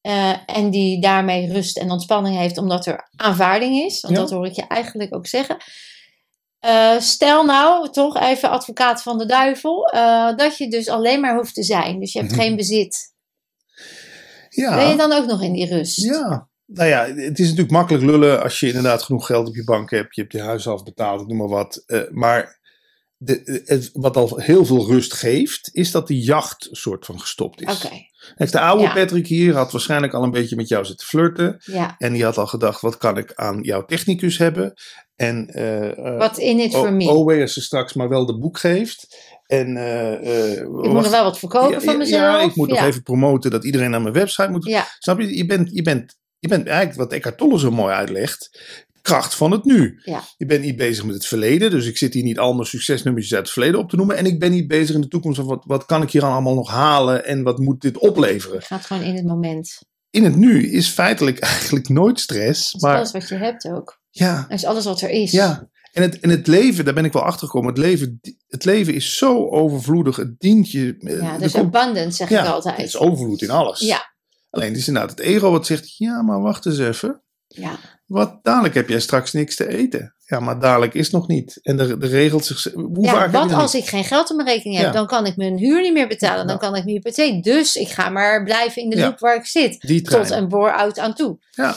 eh, en die daarmee rust en ontspanning heeft, omdat er aanvaarding is, want Ja. dat hoor ik je eigenlijk ook zeggen. Eh, stel nou, toch even advocaat van de duivel, dat je dus alleen maar hoeft te zijn, dus je hebt Mhm. geen bezit. Ja. Ben je dan ook nog in die rust? Ja. Nou ja, het is natuurlijk makkelijk lullen als je inderdaad genoeg geld op je bank hebt. Je hebt je huis afbetaald, ik noem maar wat. Eh, maar de, het, wat al heel veel rust geeft, is dat die jacht soort van gestopt is. Oké. De oude Ja. Patrick hier had waarschijnlijk al een beetje met jou zitten flirten. Ja. En die had al gedacht, wat kan ik aan jouw technicus hebben? En eh eh, What in for O- me? Als ze straks maar wel de boek geeft. En eh, ik moet nog wel wat verkopen ja, van mezelf. Ja, ik moet nog even promoten dat iedereen naar mijn website moet. Ja, Snap je? Je bent, je bent, je bent eigenlijk wat Eckhart Tolle zo mooi uitlegt. Kracht van het nu. Ja. Je bent niet bezig met het verleden. Dus ik zit hier niet al mijn succesnummertjes uit het verleden op te noemen. En ik ben niet bezig in de toekomst van wat, wat kan ik hier allemaal nog halen. En wat moet dit opleveren. je gaat gewoon in het moment. In het nu is feitelijk [LAUGHS] eigenlijk nooit stress. Dat is Maar alles wat je hebt ook. ja, Dat is alles wat er is. ja. En het, en het leven, daar ben ik wel achter gekomen. Het leven, het leven is zo overvloedig. Het dient je. eh, Ja, dus abundant zeg ja, ik altijd. Het is overvloed in alles. Ja, Alleen het is inderdaad het ego wat zegt: ja, maar wacht eens even. Ja. Wat, dadelijk heb jij straks niks te eten. Ja, maar dadelijk is nog niet. En de, de regelt zich. Hoe ja vaak wat als niet? ik geen geld op mijn rekening heb? Ja. Dan kan ik mijn huur niet meer betalen. Dan kan ik mijn hypotheek. Dus ik ga maar blijven in de loop waar ik zit. Die. Tot een bore-out aan toe. Ja.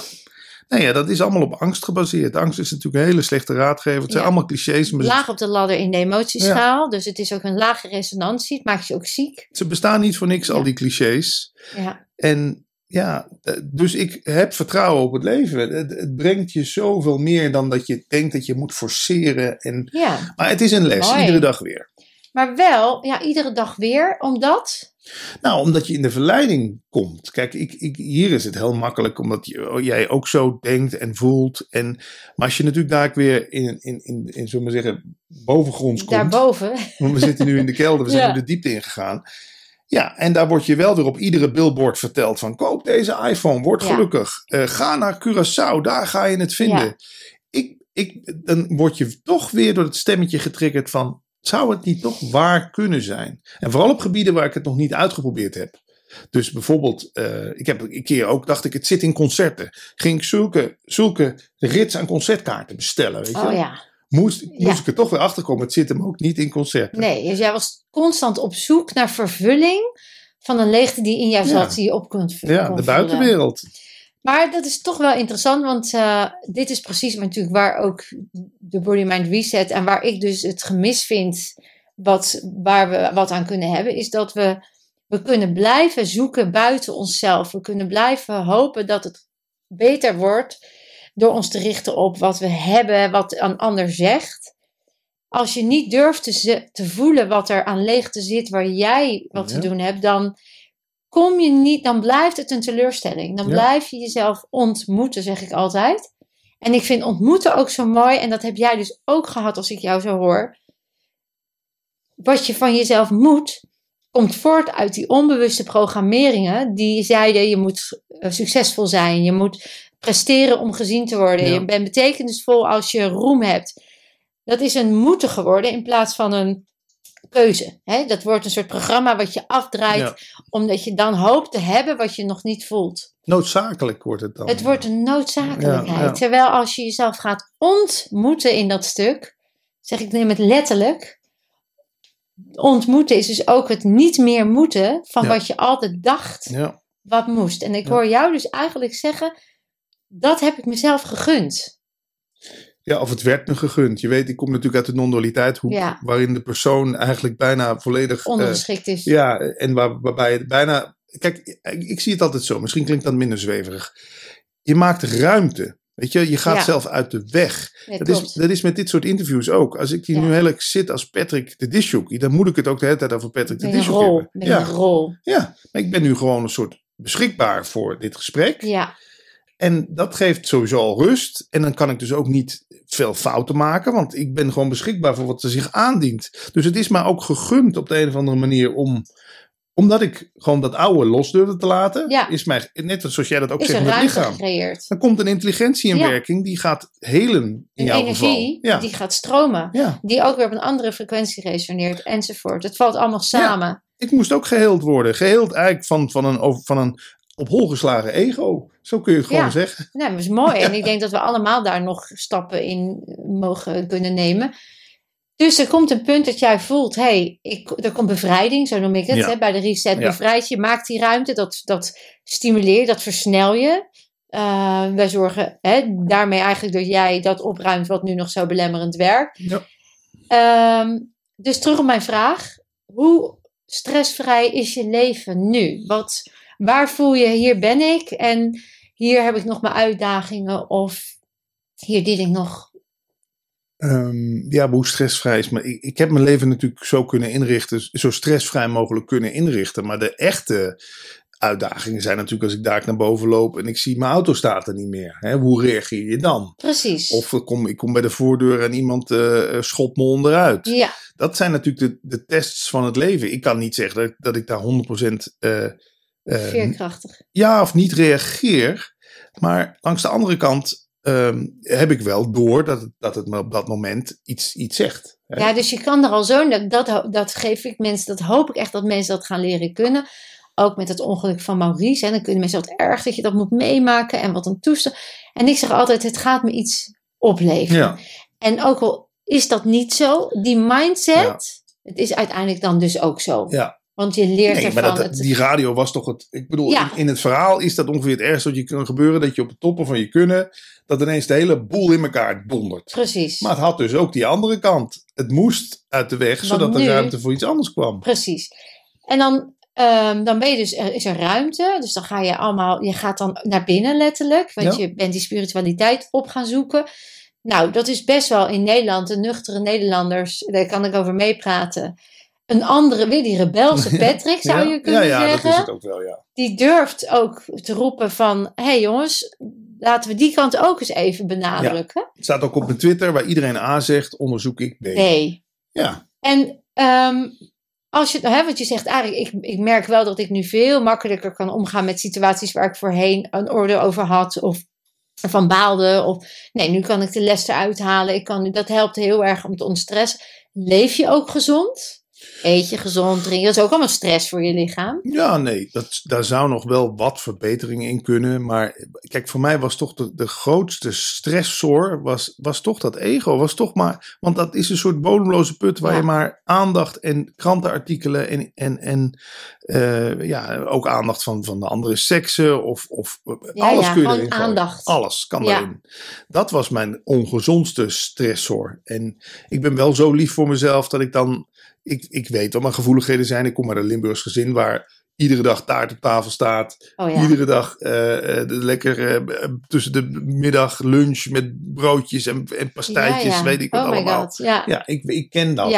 Nee, ja, dat is allemaal op angst gebaseerd. Angst is natuurlijk een hele slechte raadgever. Het zijn allemaal clichés, maar Laag op de ladder in de emotieschaal. Dus het is ook een lage resonantie. Het maakt je ook ziek. ze bestaan niet voor niks, al die clichés. Ja, En ja, eh, dus ik heb vertrouwen op het leven. Het, het brengt je zoveel meer dan dat je denkt dat je moet forceren. En, ja. maar het is een les, Mooi. iedere dag weer. Maar wel, ja, iedere dag weer. Omdat... Nou, omdat je in de verleiding komt. Kijk, ik, ik, hier is het heel makkelijk, omdat je, oh, jij ook zo denkt en voelt. En, maar als je natuurlijk daar weer in, in, in, in zullen we maar zeggen, bovengronds komt. Daarboven. Want we zitten nu in de kelder, we zijn [LAUGHS] Ja. nu de diepte ingegaan. Ja, en daar word je wel weer op iedere billboard verteld van koop deze iPhone, word Ja. gelukkig. Eh, ga naar Curaçao, daar ga je het vinden. Ja. Ik, ik, dan word je toch weer door het stemmetje getriggerd van, zou het niet toch waar kunnen zijn? En vooral op gebieden waar ik het nog niet uitgeprobeerd heb. Dus bijvoorbeeld, eh, ik heb een keer ook, dacht ik, het zit in concerten. Ging ik zulke, zulke rits aan concertkaarten bestellen, weet je? Oh ja. Moest, moest Ja. ik er toch weer achter komen, het zit hem ook niet in concerten. Nee, dus jij was constant op zoek naar vervulling van een leegte die in jou Ja. zat, die je op kunt vullen. Ja, de buitenwereld. Maar dat is toch wel interessant, want eh, dit is precies natuurlijk waar ook de Body Mind Reset en waar ik dus het gemis vind, wat, waar we wat aan kunnen hebben, is dat we, we kunnen blijven zoeken buiten onszelf. We kunnen blijven hopen dat het beter wordt door ons te richten op wat we hebben, wat een ander zegt. Als je niet durft te, voelen wat er aan leegte zit waar jij wat Ja. te doen hebt, dan kom je niet, dan blijft het een teleurstelling. Dan Ja. blijf je jezelf ontmoeten, zeg ik altijd. En ik vind ontmoeten ook zo mooi, en dat heb jij dus ook gehad als ik jou zo hoor. Wat je van jezelf moet, komt voort uit die onbewuste programmeringen die zeiden: je moet eh, succesvol zijn, je moet presteren om gezien te worden, Ja. je bent betekenisvol als je roem hebt. Dat is een moeten geworden in plaats van een keuze. Hè? Dat wordt een soort programma wat je afdraait, Ja. omdat je dan hoopt te hebben wat je nog niet voelt. Noodzakelijk wordt het dan. Het wordt een noodzakelijkheid. Ja. Terwijl als je jezelf gaat ontmoeten in dat stuk, zeg ik neem het letterlijk. Ontmoeten is dus ook het niet meer moeten van wat je altijd dacht Ja, wat moest. En ik hoor jou dus eigenlijk zeggen, dat heb ik mezelf gegund. ja, of het werd me gegund. Je weet, ik kom natuurlijk uit de non-dualiteit Ja. waarin de persoon eigenlijk bijna volledig... eh, Ondergeschikt is. ja, en waar, waarbij het bijna... Kijk, ik, ik zie het altijd zo. Misschien klinkt dat minder zweverig. Je maakt ruimte. Weet je, je gaat Ja. zelf uit de weg. Ja, Dat klopt. is, dat is met dit soort interviews ook. Als ik hier nu heel erg zit als Patrick de Disjockey, dan moet ik het ook de hele tijd over Patrick de ben rol. hebben. Ja, een rol. ja, maar ik ben nu gewoon een soort beschikbaar voor dit gesprek. Ja, En dat geeft sowieso al rust. En dan kan ik dus ook niet veel fouten maken, want ik ben gewoon beschikbaar voor wat er zich aandient. Dus het is mij ook gegund op de een of andere manier om, omdat ik gewoon dat oude los durfde te laten, Ja. is mij, net zoals jij dat ook is zegt met lichaam. gecreëerd. Dan komt een intelligentie in Ja. werking die gaat helen in Een jouw energie. Ja. die gaat stromen. Die ook weer op een andere frequentie resoneert enzovoort. Het valt allemaal samen. ik moest ook geheeld worden. Geheeld eigenlijk van, van, een, van een op hol geslagen ego. Zo kun je het gewoon Ja. zeggen. Nee, dat is mooi. En ik denk dat we allemaal daar nog stappen in mogen kunnen nemen. Dus er komt een punt dat jij voelt, hé, hey, ik- er komt bevrijding, zo noem ik het. Ja. Hè, bij de reset bevrijd je, maakt die ruimte, dat, dat stimuleer je, dat versnel je. Eh, wij zorgen hè, daarmee eigenlijk dat jij dat opruimt wat nu nog zo belemmerend werkt. Ja. Ehm, dus terug op mijn vraag. Hoe stressvrij is je leven nu? Wat, waar voel je, hier ben ik en hier heb ik nog mijn uitdagingen of hier dien ik nog. Ehm, ja, hoe stressvrij is. Maar ik, ik heb mijn leven natuurlijk zo kunnen inrichten, zo stressvrij mogelijk kunnen inrichten. Maar de echte uitdagingen zijn natuurlijk als ik daar naar boven loop en ik zie mijn auto staat er niet meer. Hè? Hoe reageer je dan? Precies. Of ik kom, ik kom bij de voordeur en iemand uh, schot me onderuit. Ja. Dat zijn natuurlijk de, de tests van het leven. Ik kan niet zeggen dat, dat ik daar 100% uh, uh, veerkrachtig. Ja, of niet reageer. Maar langs de andere kant um, heb ik wel door dat het, dat het me op dat moment iets, iets zegt. Hè? Ja, dus je kan er al zo, dat, dat, geef ik mensen, dat hoop ik echt dat mensen dat gaan leren kunnen. Ook met het ongeluk van Maurice. En dan kunnen mensen wat erg dat je dat moet meemaken en wat een toestand. En ik zeg altijd, het gaat me iets opleveren. Ja. En ook al is dat niet zo, die mindset, ja. het is uiteindelijk dan dus ook zo. Ja. Want je leert nee, ervan. Maar dat, het... die radio was toch het. Ik bedoel, Ja. in, in het verhaal is dat ongeveer het ergste wat je kan gebeuren. Dat je op de toppen van je kunnen. Dat ineens de hele boel in elkaar dondert. Precies. Maar het had dus ook die andere kant. Het moest uit de weg, Want zodat er ruimte voor iets anders kwam. Precies. En dan, ehm, dan ben je dus, er is er ruimte. Dus dan ga je allemaal, je gaat dan naar binnen letterlijk. Want Ja. je bent die spiritualiteit op gaan zoeken. Nou, dat is best wel in Nederland, de nuchtere Nederlanders, daar kan ik over meepraten. Een andere, weer die rebelse [LAUGHS] Patrick zou ja, je kunnen ja, ja, zeggen. dat is het ook wel, ja. Die durft ook te roepen van, hé hey jongens, laten we die kant ook eens even benadrukken. Het staat ook op mijn Twitter, waar iedereen A zegt, onderzoek ik B. Nee. Ja, En ehm, als je, hè, want je zegt eigenlijk, ik, ik merk wel dat ik nu veel makkelijker kan omgaan met situaties waar ik voorheen een oordeel over had of van baalde. Of nee, nu kan ik de les eruit halen. Ik kan, dat helpt heel erg om te ontstressen. Leef je ook gezond? Eet je gezond, drink. Dat is ook allemaal stress voor je lichaam. ja nee, dat, daar zou nog wel wat verbetering in kunnen. Maar kijk, voor mij was toch de, de grootste stressor, was, was toch dat ego. Was toch maar, want dat is een soort bodemloze put waar Ja. je maar aandacht en krantenartikelen en, en, en eh, ja, ook aandacht van, van de andere seksen of, of Ja, alles ja, kun je erin gooien. aandacht. Alles kan erin. Dat was mijn ongezondste stressor. En ik ben wel zo lief voor mezelf dat ik dan. Ik, ik weet wat mijn gevoeligheden zijn. Ik kom uit een Limburgs gezin waar iedere dag taart op tafel staat. Oh ja. Iedere dag eh, eh, de- lekker eh, tussen de middag lunch met broodjes en, en pastijtjes. Ja, ja. Weet ik wat oh allemaal. Ja, ik, ik ken dat.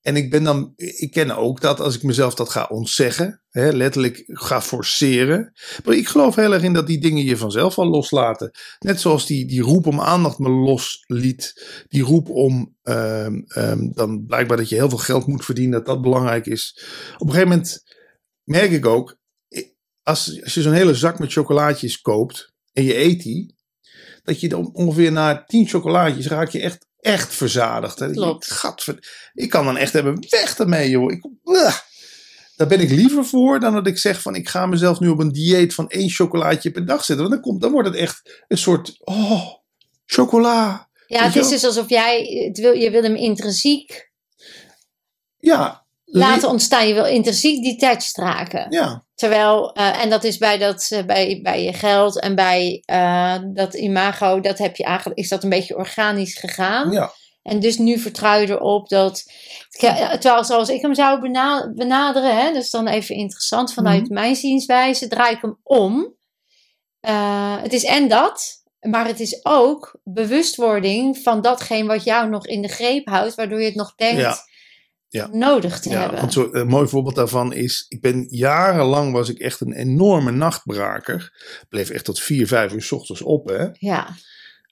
En ik ben dan, ik ken ook dat als ik mezelf dat ga ontzeggen, hè, letterlijk ga forceren. Maar ik geloof heel erg in dat die dingen je vanzelf al loslaten. Net zoals die, die roep om aandacht me losliet. Die roep om ehm, ehm, dan blijkbaar dat je heel veel geld moet verdienen, dat dat belangrijk is. Op een gegeven moment merk ik ook, als, als je zo'n hele zak met chocolaatjes koopt en je eet die, dat je dan ongeveer na tien chocolaatjes raak je echt, echt verzadigd. Hè? Klopt. denkt, "Gadver- ik kan dan echt hebben, weg ermee joh. Ik. Daar ben ik liever voor dan dat ik zeg van ik ga mezelf nu op een dieet van één chocolaatje per dag zetten. Want dan, komt, dan wordt het echt een soort, oh, chocola. Ja, het is dus alsof jij, het wil, je wil hem intrinsiek Ja. laten ontstaan. Je wil intrinsiek detached raken. Ja, Terwijl, eh, en dat is bij, dat, eh, bij, bij je geld en bij eh, dat imago, dat heb je eigenlijk, is dat een beetje organisch gegaan. ja. En dus nu vertrouw je erop dat, terwijl zoals ik hem zou bena- benaderen, hè, dat is dan even interessant vanuit Mhm. mijn zienswijze, draai ik hem om. Het is en dat, maar het is ook bewustwording van datgene wat jou nog in de greep houdt, waardoor je het nog denkt Ja. Ja. nodig te Ja, hebben. want zo, een mooi voorbeeld daarvan is, ik ben jarenlang was ik echt een enorme nachtbraker. Bleef echt tot vier, vijf uur s ochtends op, hè. Ja,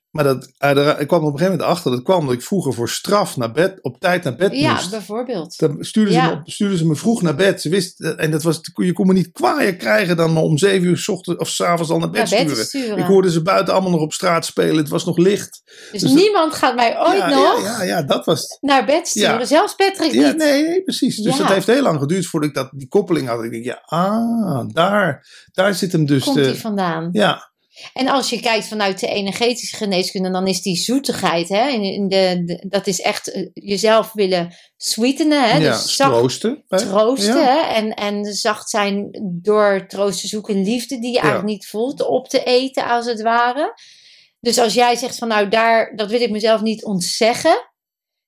Maar dat, eh, ik kwam op een gegeven moment achter, dat kwam dat ik vroeger voor straf naar bed, op tijd naar bed ja moest. bijvoorbeeld. Dan stuurden ze, Ja. me, stuurden ze me vroeg naar bed. Ze wist, en dat was, je kon me niet kwaaier krijgen dan me om zeven uur s ochtends of s'avonds al naar bed, Naar bed sturen. sturen. Ik hoorde ze buiten allemaal nog op straat spelen. Het was nog licht. Dus, Dus- niemand gaat mij ooit ja, nog Ja, ja, ja, dat was. naar bed sturen. Ja. Zelfs Patrick Ja, niet. nee, nee, precies. Dus Ja. dat heeft heel lang geduurd voordat ik dat, die koppeling had. Ik denk, ja, ah, daar, daar zit hem dus. Komt de- die vandaan? ja, En als je kijkt vanuit de energetische geneeskunde, dan is die zoetigheid, hè, in, de, de- dat is echt eh, jezelf willen sweetenen, hè, ja dus zacht troosten. hè? troosten Ja. hè, en, en zacht zijn door troost te zoeken, liefde die je eigenlijk niet voelt, op te eten als het ware. Dus als jij zegt van nou daar, dat wil ik mezelf niet ontzeggen,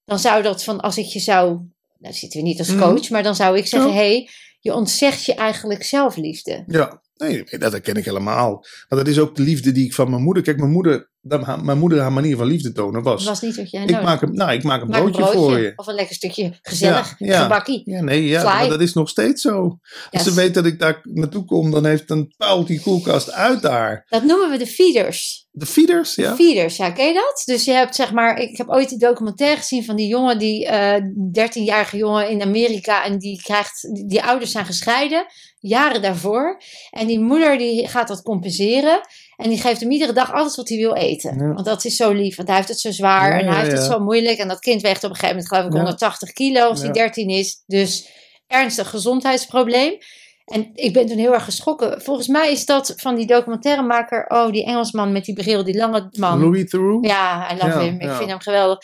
dan zou dat van als ik je zou, nou zitten we niet als Mhm. coach, maar dan zou ik zeggen, Ja. hey, je ontzegt je eigenlijk zelfliefde. Ja, nee, dat herken ik helemaal. Maar dat is ook de liefde die ik van mijn moeder. Kijk, mijn moeder, dat, mijn moeder haar manier van liefde tonen was. Dat was niet wat jij ik nodig maak een, nou, ik maak een, Maak broodje, voor je. Of een lekker stukje gezellig Ja, ja. gebakkie. Ja, nee, ja, maar dat is nog steeds zo. Als ze weet dat ik daar naartoe kom, dan heeft een pauwt die koelkast uit daar. Dat noemen we de feeders. De feeders, ja. Feeders, ja, ken je dat? Dus je hebt zeg maar, ik heb ooit die documentaire gezien van die jongen, die eh 13-jarige jongen in Amerika, en die krijgt, die, die ouders zijn gescheiden, jaren daarvoor. En die moeder die gaat dat compenseren. En die geeft hem iedere dag alles wat hij wil eten. Ja. Want dat is zo lief, want hij heeft het zo zwaar Ja, en hij heeft het zo moeilijk. En dat kind weegt op een gegeven moment geloof ik Ja. 180 kilo als hij 13 is. Dus ernstig gezondheidsprobleem. En ik ben toen heel erg geschrokken. Volgens mij is dat van die documentairemaker, oh die Engelsman met die bril, die lange man. Louis Theroux. Ja, I love him. Ik vind hem geweldig.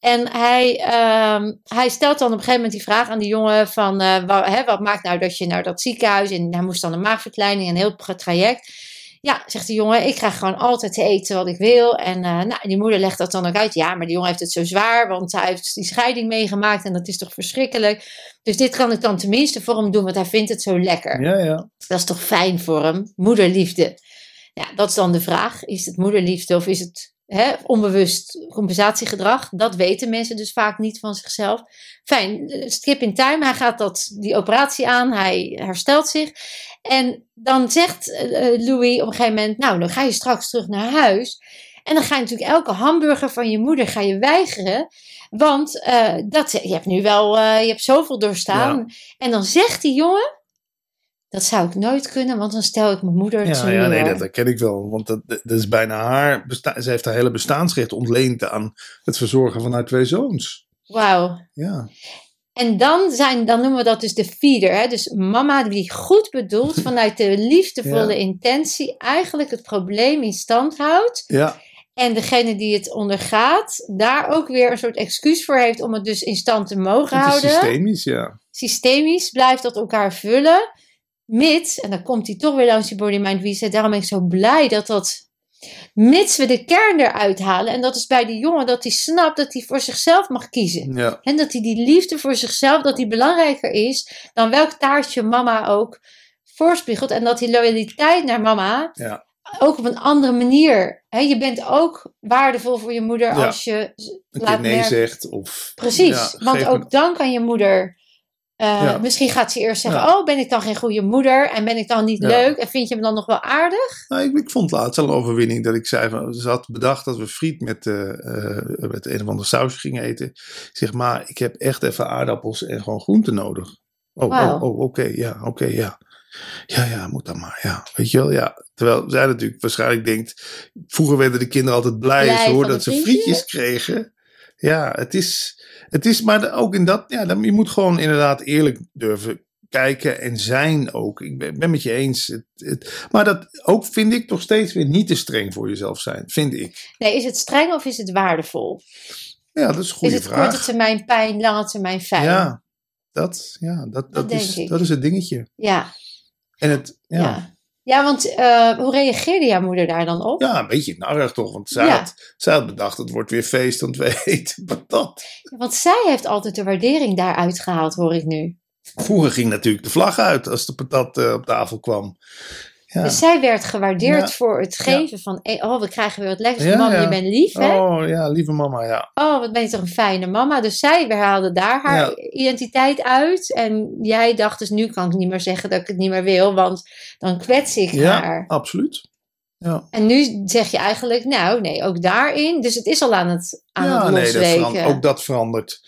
En hij, ehm, hij stelt dan op een gegeven moment die vraag aan die jongen van... eh, wa- hè, wat maakt nou dat je naar dat ziekenhuis... en hij moest dan een maagverkleining, een heel tra- traject. Ja, zegt die jongen, ik krijg gewoon altijd te eten wat ik wil. En eh, nou, die moeder legt dat dan ook uit. Ja, maar die jongen heeft het zo zwaar, want hij heeft die scheiding meegemaakt... en dat is toch verschrikkelijk. Dus dit kan ik dan tenminste voor hem doen, want hij vindt het zo lekker. Ja, ja. Dat is toch fijn voor hem? Moederliefde. Ja, dat is dan de vraag. Is het moederliefde of is het hè, onbewust compensatiegedrag? Dat weten mensen dus vaak niet van zichzelf. Fijn, eh, skip in time. Hij gaat dat, die operatie aan. Hij herstelt zich. En dan zegt eh, eh, Louis op een gegeven moment... Nou, dan ga je straks terug naar huis. En dan ga je natuurlijk elke hamburger van je moeder ga je weigeren. Want eh, dat, je hebt nu wel je hebt zoveel doorstaan. En dan zegt die jongen... Dat zou ik nooit kunnen, want dan stel ik mijn moeder Ja, teleur. ja, nee, dat herken ik wel. Want dat, dat is bijna haar. Ze heeft haar hele bestaansrecht ontleend aan het verzorgen van haar twee zoons. Wauw. Ja, En dan, zijn, dan noemen we dat dus de feeder. Hè? Dus mama die goed bedoeld vanuit de liefdevolle Ja. intentie eigenlijk het probleem in stand houdt. ja, En degene die het ondergaat, daar ook weer een soort excuus voor heeft om het dus in stand te mogen het is houden. systemisch, ja. Systemisch blijft dat elkaar vullen. Mits, en dan komt hij toch weer langs die body mind reset. Daarom ben ik zo blij dat dat. Mits we de kern eruit halen. En dat is bij die jongen dat hij snapt dat hij voor zichzelf mag kiezen. ja. En dat hij die liefde voor zichzelf, dat die belangrijker is dan welk taartje mama ook voorspiegelt. En dat die loyaliteit naar mama Ja. ook op een andere manier. Hè, je bent ook waardevol voor je moeder Ja. als je laat nee merken. zegt. Of, Precies, want ook dan kan je moeder. Eh, Ja. Misschien gaat ze eerst zeggen: Ja. Oh, ben ik dan geen goede moeder? En ben ik dan niet Ja. leuk? En vind je me dan nog wel aardig? Nou, ik, ik vond laatst al een overwinning dat ik zei: van, ze had bedacht dat we friet met, eh, met een of ander sausje gingen eten. Ik zeg maar, ik heb echt even aardappels en gewoon groenten nodig. Oh, oh, oh oké, ja, oké, ja. Ja, ja, moet dan maar, ja. Weet je wel, ja. Terwijl zij natuurlijk waarschijnlijk denkt, vroeger werden de kinderen altijd blij, Blij als ze hoorden dat ze frietje? frietjes kregen. Ja, het is, het is maar ook in dat, ja, je moet gewoon inderdaad eerlijk durven kijken en zijn ook. Ik ben, ben met je eens. Het, het, maar dat ook vind ik toch steeds weer niet te streng voor jezelf zijn, vind ik. Nee, is het streng of is het waardevol? Ja, dat is een goede is het vraag. korte termijn pijn, lange termijn fijn? Ja, dat, ja, dat, dat, is, ik. dat is het dingetje. ja. En het, ja. ja. Ja, want eh, hoe reageerde jouw moeder daar dan op? Ja, een beetje narrig toch? Want zij, Ja. had, zij had bedacht, het wordt weer feest, want we [LAUGHS] eten patat. Want zij heeft altijd de waardering daaruit gehaald, hoor ik nu. Vroeger ging natuurlijk de vlag uit als de patat eh, op tafel kwam. Ja. Dus zij werd gewaardeerd Ja. voor het geven van... eh, Oh, we krijgen weer wat lekkers. Ja, Mama, ja. je bent lief, hè? Oh ja, lieve mama, ja. Oh, wat ben je toch een fijne mama. Dus zij haalde daar haar Ja. identiteit uit. En jij dacht dus, nu kan ik niet meer zeggen dat ik het niet meer wil. Want dan kwets ik Ja, haar. absoluut. Ja, En nu zeg je eigenlijk, nou nee, ook daarin. Dus het is al aan het, aan ja het nee, dat ook dat verandert.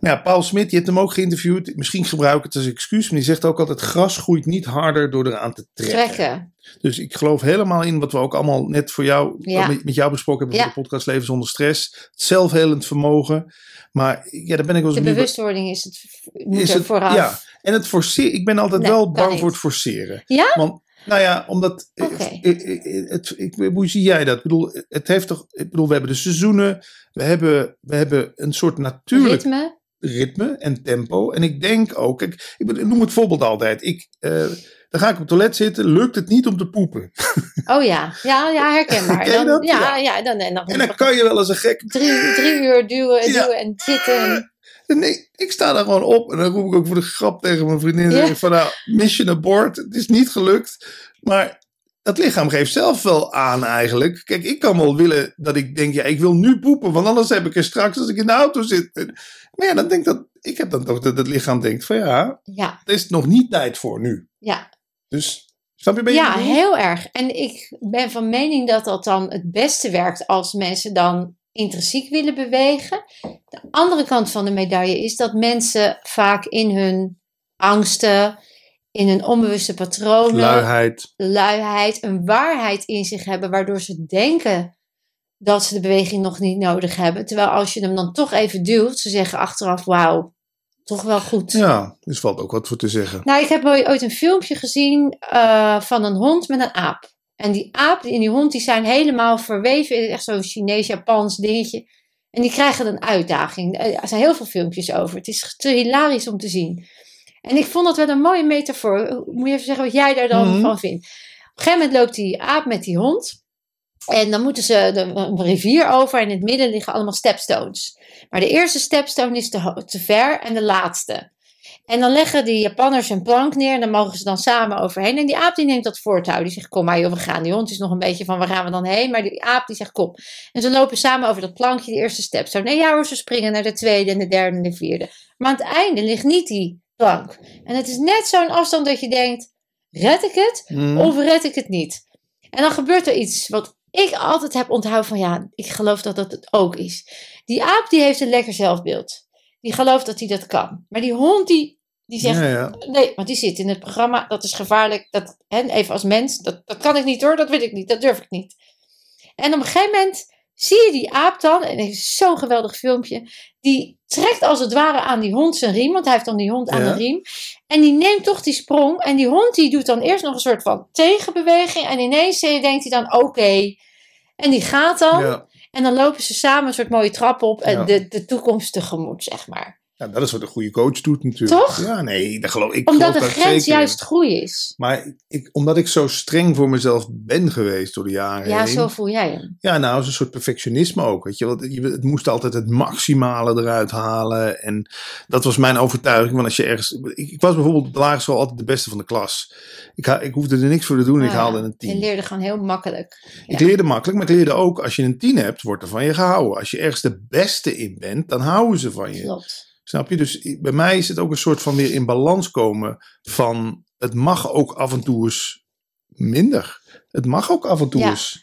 Maar ja, Paul Smit, je hebt hem ook geïnterviewd. Misschien gebruik ik het als excuus, maar die zegt ook altijd: gras groeit niet harder door eraan te trekken. trekken. Dus ik geloof helemaal in wat we ook allemaal net voor jou, Ja. met, met jou besproken hebben voor de podcast Leven zonder stress. Het zelfhelend vermogen. Maar ja, daar ben ik wel eens De bewustwording is het, moet Is het- vooraf. Ja, en het forceren. Ik ben altijd Nee, wel bang niet. voor het forceren. Ja? Want, nou ja, omdat. eh, Oké. eh, eh, het, hoe zie jij dat? Ik bedoel, het heeft toch. Ik bedoel, we hebben de seizoenen. We hebben, we hebben een soort natuurlijk Ritme. Ritme en tempo. En ik denk ook, ik, ik bedoel, ik noem het voorbeeld altijd. Ik, eh, dan ga ik op het toilet zitten, lukt het niet om te poepen. [LAUGHS] Oh ja, ja, ja herkenbaar. Dan, dat? ja, Ja. ja. dan, en dan, En dan kan je wel eens een gek. drie, drie uur duwen en Ja. duwen en zitten. En, En nee, ik sta daar gewoon op en dan roep ik ook voor de grap tegen mijn vriendin. Ja. Van nou, mission abort, het is niet gelukt. Maar dat lichaam geeft zelf wel aan eigenlijk. Kijk, ik kan wel willen dat ik denk, ja, ik wil nu poepen, want anders heb ik er straks als ik in de auto zit. Maar ja, dan denk ik dat, ik heb dan toch dat het lichaam denkt van ja, Ja, er is nog niet tijd voor nu. ja. Dus, snap je een beetje? ja heel erg. En ik ben van mening dat dat dan het beste werkt als mensen dan intrinsiek willen bewegen. De andere kant van de medaille is dat mensen vaak in hun angsten, in hun onbewuste patronen, Luiheid. luiheid, een waarheid in zich hebben, waardoor ze denken dat ze de beweging nog niet nodig hebben. Terwijl als je hem dan toch even duwt, ze zeggen achteraf, wauw, toch wel goed. Ja, dus valt ook wat voor te zeggen. Nou, ik heb ooit een filmpje gezien eh, van een hond met een aap. En die aap en die hond die zijn helemaal verweven in echt zo'n Chinees-Japans dingetje. En die krijgen een uitdaging. Er zijn heel veel filmpjes over. Het is te hilarisch om te zien. En ik vond dat wel een mooie metafoor. Moet je even zeggen wat jij daar dan Mhm. van vindt. Op een gegeven moment loopt die aap met die hond. En dan moeten ze de, een rivier over. En in het midden liggen allemaal stepstones. Maar de eerste stepstone is te, ver en de laatste. En dan leggen die Japanners een plank neer en dan mogen ze dan samen overheen. En die aap die neemt dat voortouw. Die zegt, kom maar joh, we gaan. Die hond is nog een beetje van, waar gaan we dan heen? Maar die aap die zegt, kom. En ze lopen samen over dat plankje, de eerste step. Zo, nee ja hoor, ze springen naar de tweede en de derde en de vierde. Maar aan het einde ligt niet die En het is net zo'n afstand dat je denkt, red ik het Mm. of red ik het niet? En dan gebeurt er iets wat ik altijd heb onthouden van, ja, ik geloof dat dat het ook is. Die aap die heeft een lekker zelfbeeld. Die gelooft dat hij dat kan. Maar die hond die, die zegt, ja, ja. Nee, want die zit in het programma. Dat is gevaarlijk. Dat, hè, even als mens. Dat, dat kan ik niet hoor. Dat wil ik niet. Dat durf ik niet. En op een gegeven moment zie je die aap dan. En het is zo'n geweldig filmpje. Die trekt als het ware aan die hond zijn riem. Want hij heeft dan die hond aan Ja. de riem. En die neemt toch die sprong. En die hond die doet dan eerst nog een soort van tegenbeweging. En ineens denkt hij dan oké. En die gaat dan. ja. En dan lopen ze samen een soort mooie trap op. En Ja. de, de toekomst tegemoet, zeg maar. Ja, dat is wat een goede coach doet natuurlijk. Toch? Ja, nee, dat geloof ik. Omdat de geloof grens in. juist groei is. Maar ik, omdat ik zo streng voor mezelf ben geweest door de jaren Ja, heen. zo voel jij hem. Ja, nou, is een soort perfectionisme ook. Weet je? Want je, het moest altijd het maximale eruit halen. En dat was mijn overtuiging. Want als je ergens. Ik, ik was bijvoorbeeld op de lagere school altijd de beste van de klas. Ik, ha- ik hoefde er niks voor te doen en ik Ja, haalde een Je tien. leerde gewoon heel makkelijk. Ik ja. leerde makkelijk, maar ik leerde ook. Als je een tien hebt, wordt er van je gehouden. Als je ergens de beste in bent, dan houden ze van je. Klopt. Snap je? Dus bij mij is het ook een soort van weer in balans komen van het mag ook af en toe eens minder. Het mag ook af en toe Ja. eens.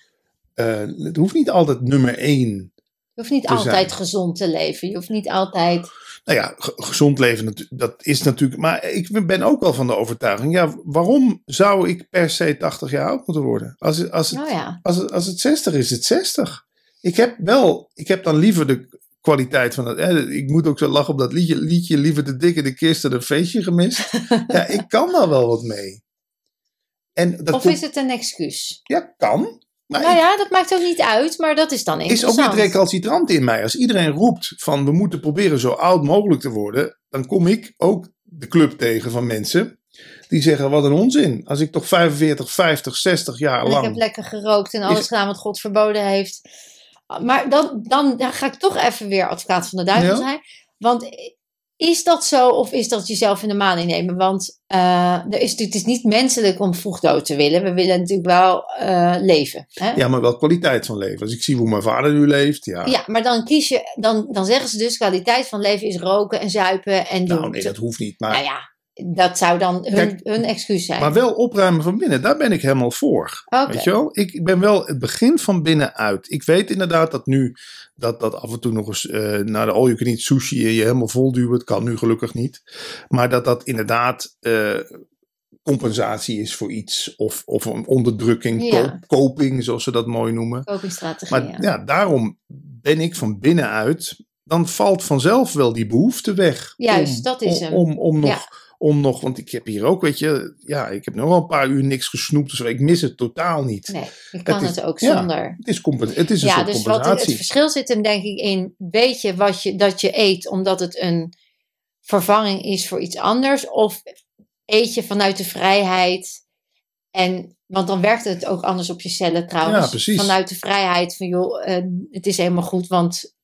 eh, het hoeft niet altijd nummer één. Je hoeft niet altijd zijn. gezond te leven. Je hoeft niet altijd. Nou ja, ge- gezond leven, dat is natuurlijk. Maar ik ben ook wel van de overtuiging. Ja, waarom zou ik per se 80 jaar oud moeten worden? Als, het- als, het, Nou ja. als, het, als het 60 is, is het 60. Ik heb wel, ik heb dan liever de kwaliteit van het. Hè, ik moet ook zo lachen op dat liedje, liedje liever de dikke de kist dan een feestje gemist. [LAUGHS] ja, ik kan daar wel wat mee. En dat Of komt- is het een excuus? ja, kan. Maar Nou ik- ja, dat maakt ook niet uit, maar dat is dan is ook interessant. niet recalcitrant in mij. Als iedereen roept van we moeten proberen zo oud mogelijk te worden, dan kom ik ook de club tegen van mensen die zeggen wat een onzin. Als ik toch 45, 50, 60 jaar En ik lang. heb lekker gerookt en alles Is- gedaan wat God verboden heeft. Maar dan, dan, dan ga ik toch even weer advocaat van de duivel Ja. zijn. Want is dat zo of is dat jezelf in de maan innemen? Want eh, er is, het is niet menselijk om vroeg dood te willen. We willen natuurlijk wel eh, leven. Hè? Ja, maar wel kwaliteit van leven. Als ik zie hoe mijn vader nu leeft, ja. Ja, maar dan kies je, dan, dan zeggen ze dus kwaliteit van leven is roken en zuipen en doen. nou, nee, dat hoeft niet. Maar, Nou ja, dat zou dan hun, Kijk, hun excuus zijn. maar wel opruimen van binnen, daar ben ik helemaal voor. Weet je wel? Ik ben wel het begin van binnenuit. Ik weet inderdaad dat nu, dat, dat af en toe nog eens eh, naar de all-you-can-eat sushi je helemaal vol duwen. Het kan nu gelukkig niet. Maar dat dat inderdaad eh, compensatie is voor iets. Of, of een onderdrukking, Ja. coping, zoals ze dat mooi noemen. Copingstrategie, Maar ja. ja, daarom ben ik van binnenuit. Dan valt vanzelf wel die behoefte weg. Juist, om, dat is om, hem. Om, om nog, Ja. Om nog, want ik heb hier ook, weet je, ja, ik heb nog wel een paar uur niks gesnoept. Dus ik mis het totaal niet. Nee, je kan is- het, ook ja, zonder. Het is, het is een Ja, dus wat het, verschil zit hem denk ik in, weet je wat je, dat je eet omdat het een vervanging is voor iets anders? Of eet je vanuit de vrijheid en, want dan werkt het ook anders op je cellen trouwens. Ja, precies. Vanuit de vrijheid van joh, eh, het is helemaal goed, want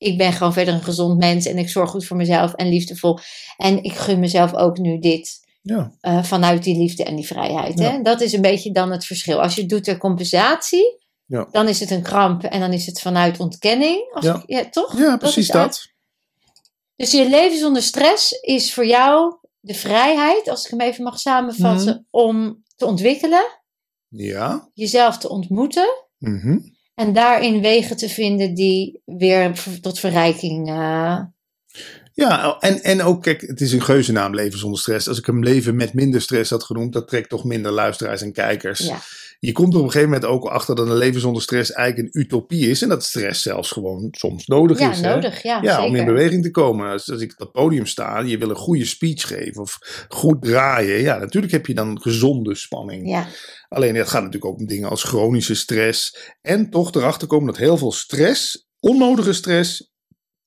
ik ben gewoon verder een gezond mens en ik zorg goed voor mezelf en liefdevol. En ik gun mezelf ook nu dit. Ja. Uh, vanuit die liefde en die vrijheid. Ja. Hè? Dat is een beetje dan het verschil. Als je het doet ter compensatie, Ja. dan is het een kramp en dan is het vanuit ontkenning. Als Ja. ik- toch? ja, precies dat. Dus je leven zonder stress is voor jou de vrijheid, als ik hem even mag samenvatten, Mhm. om te ontwikkelen, Ja. jezelf te ontmoeten Mhm. En daarin wegen te vinden die weer tot verrijking. eh, Ja, en, en ook, kijk, het is een geuzennaam, Leven zonder stress. Als ik hem Leven met minder stress had genoemd, dat trekt toch minder luisteraars en kijkers. ja. Je komt er op een gegeven moment ook achter dat een leven zonder stress eigenlijk een utopie is. En dat stress zelfs gewoon soms nodig ja, is. hè? nodig. Ja, Ja, om in beweging te komen. Als, als ik op dat podium sta, je wil een goede speech geven of goed draaien. Ja, natuurlijk heb je dan gezonde spanning. Ja, Alleen het gaat natuurlijk ook om dingen als chronische stress. En toch erachter komen dat heel veel stress, onnodige stress,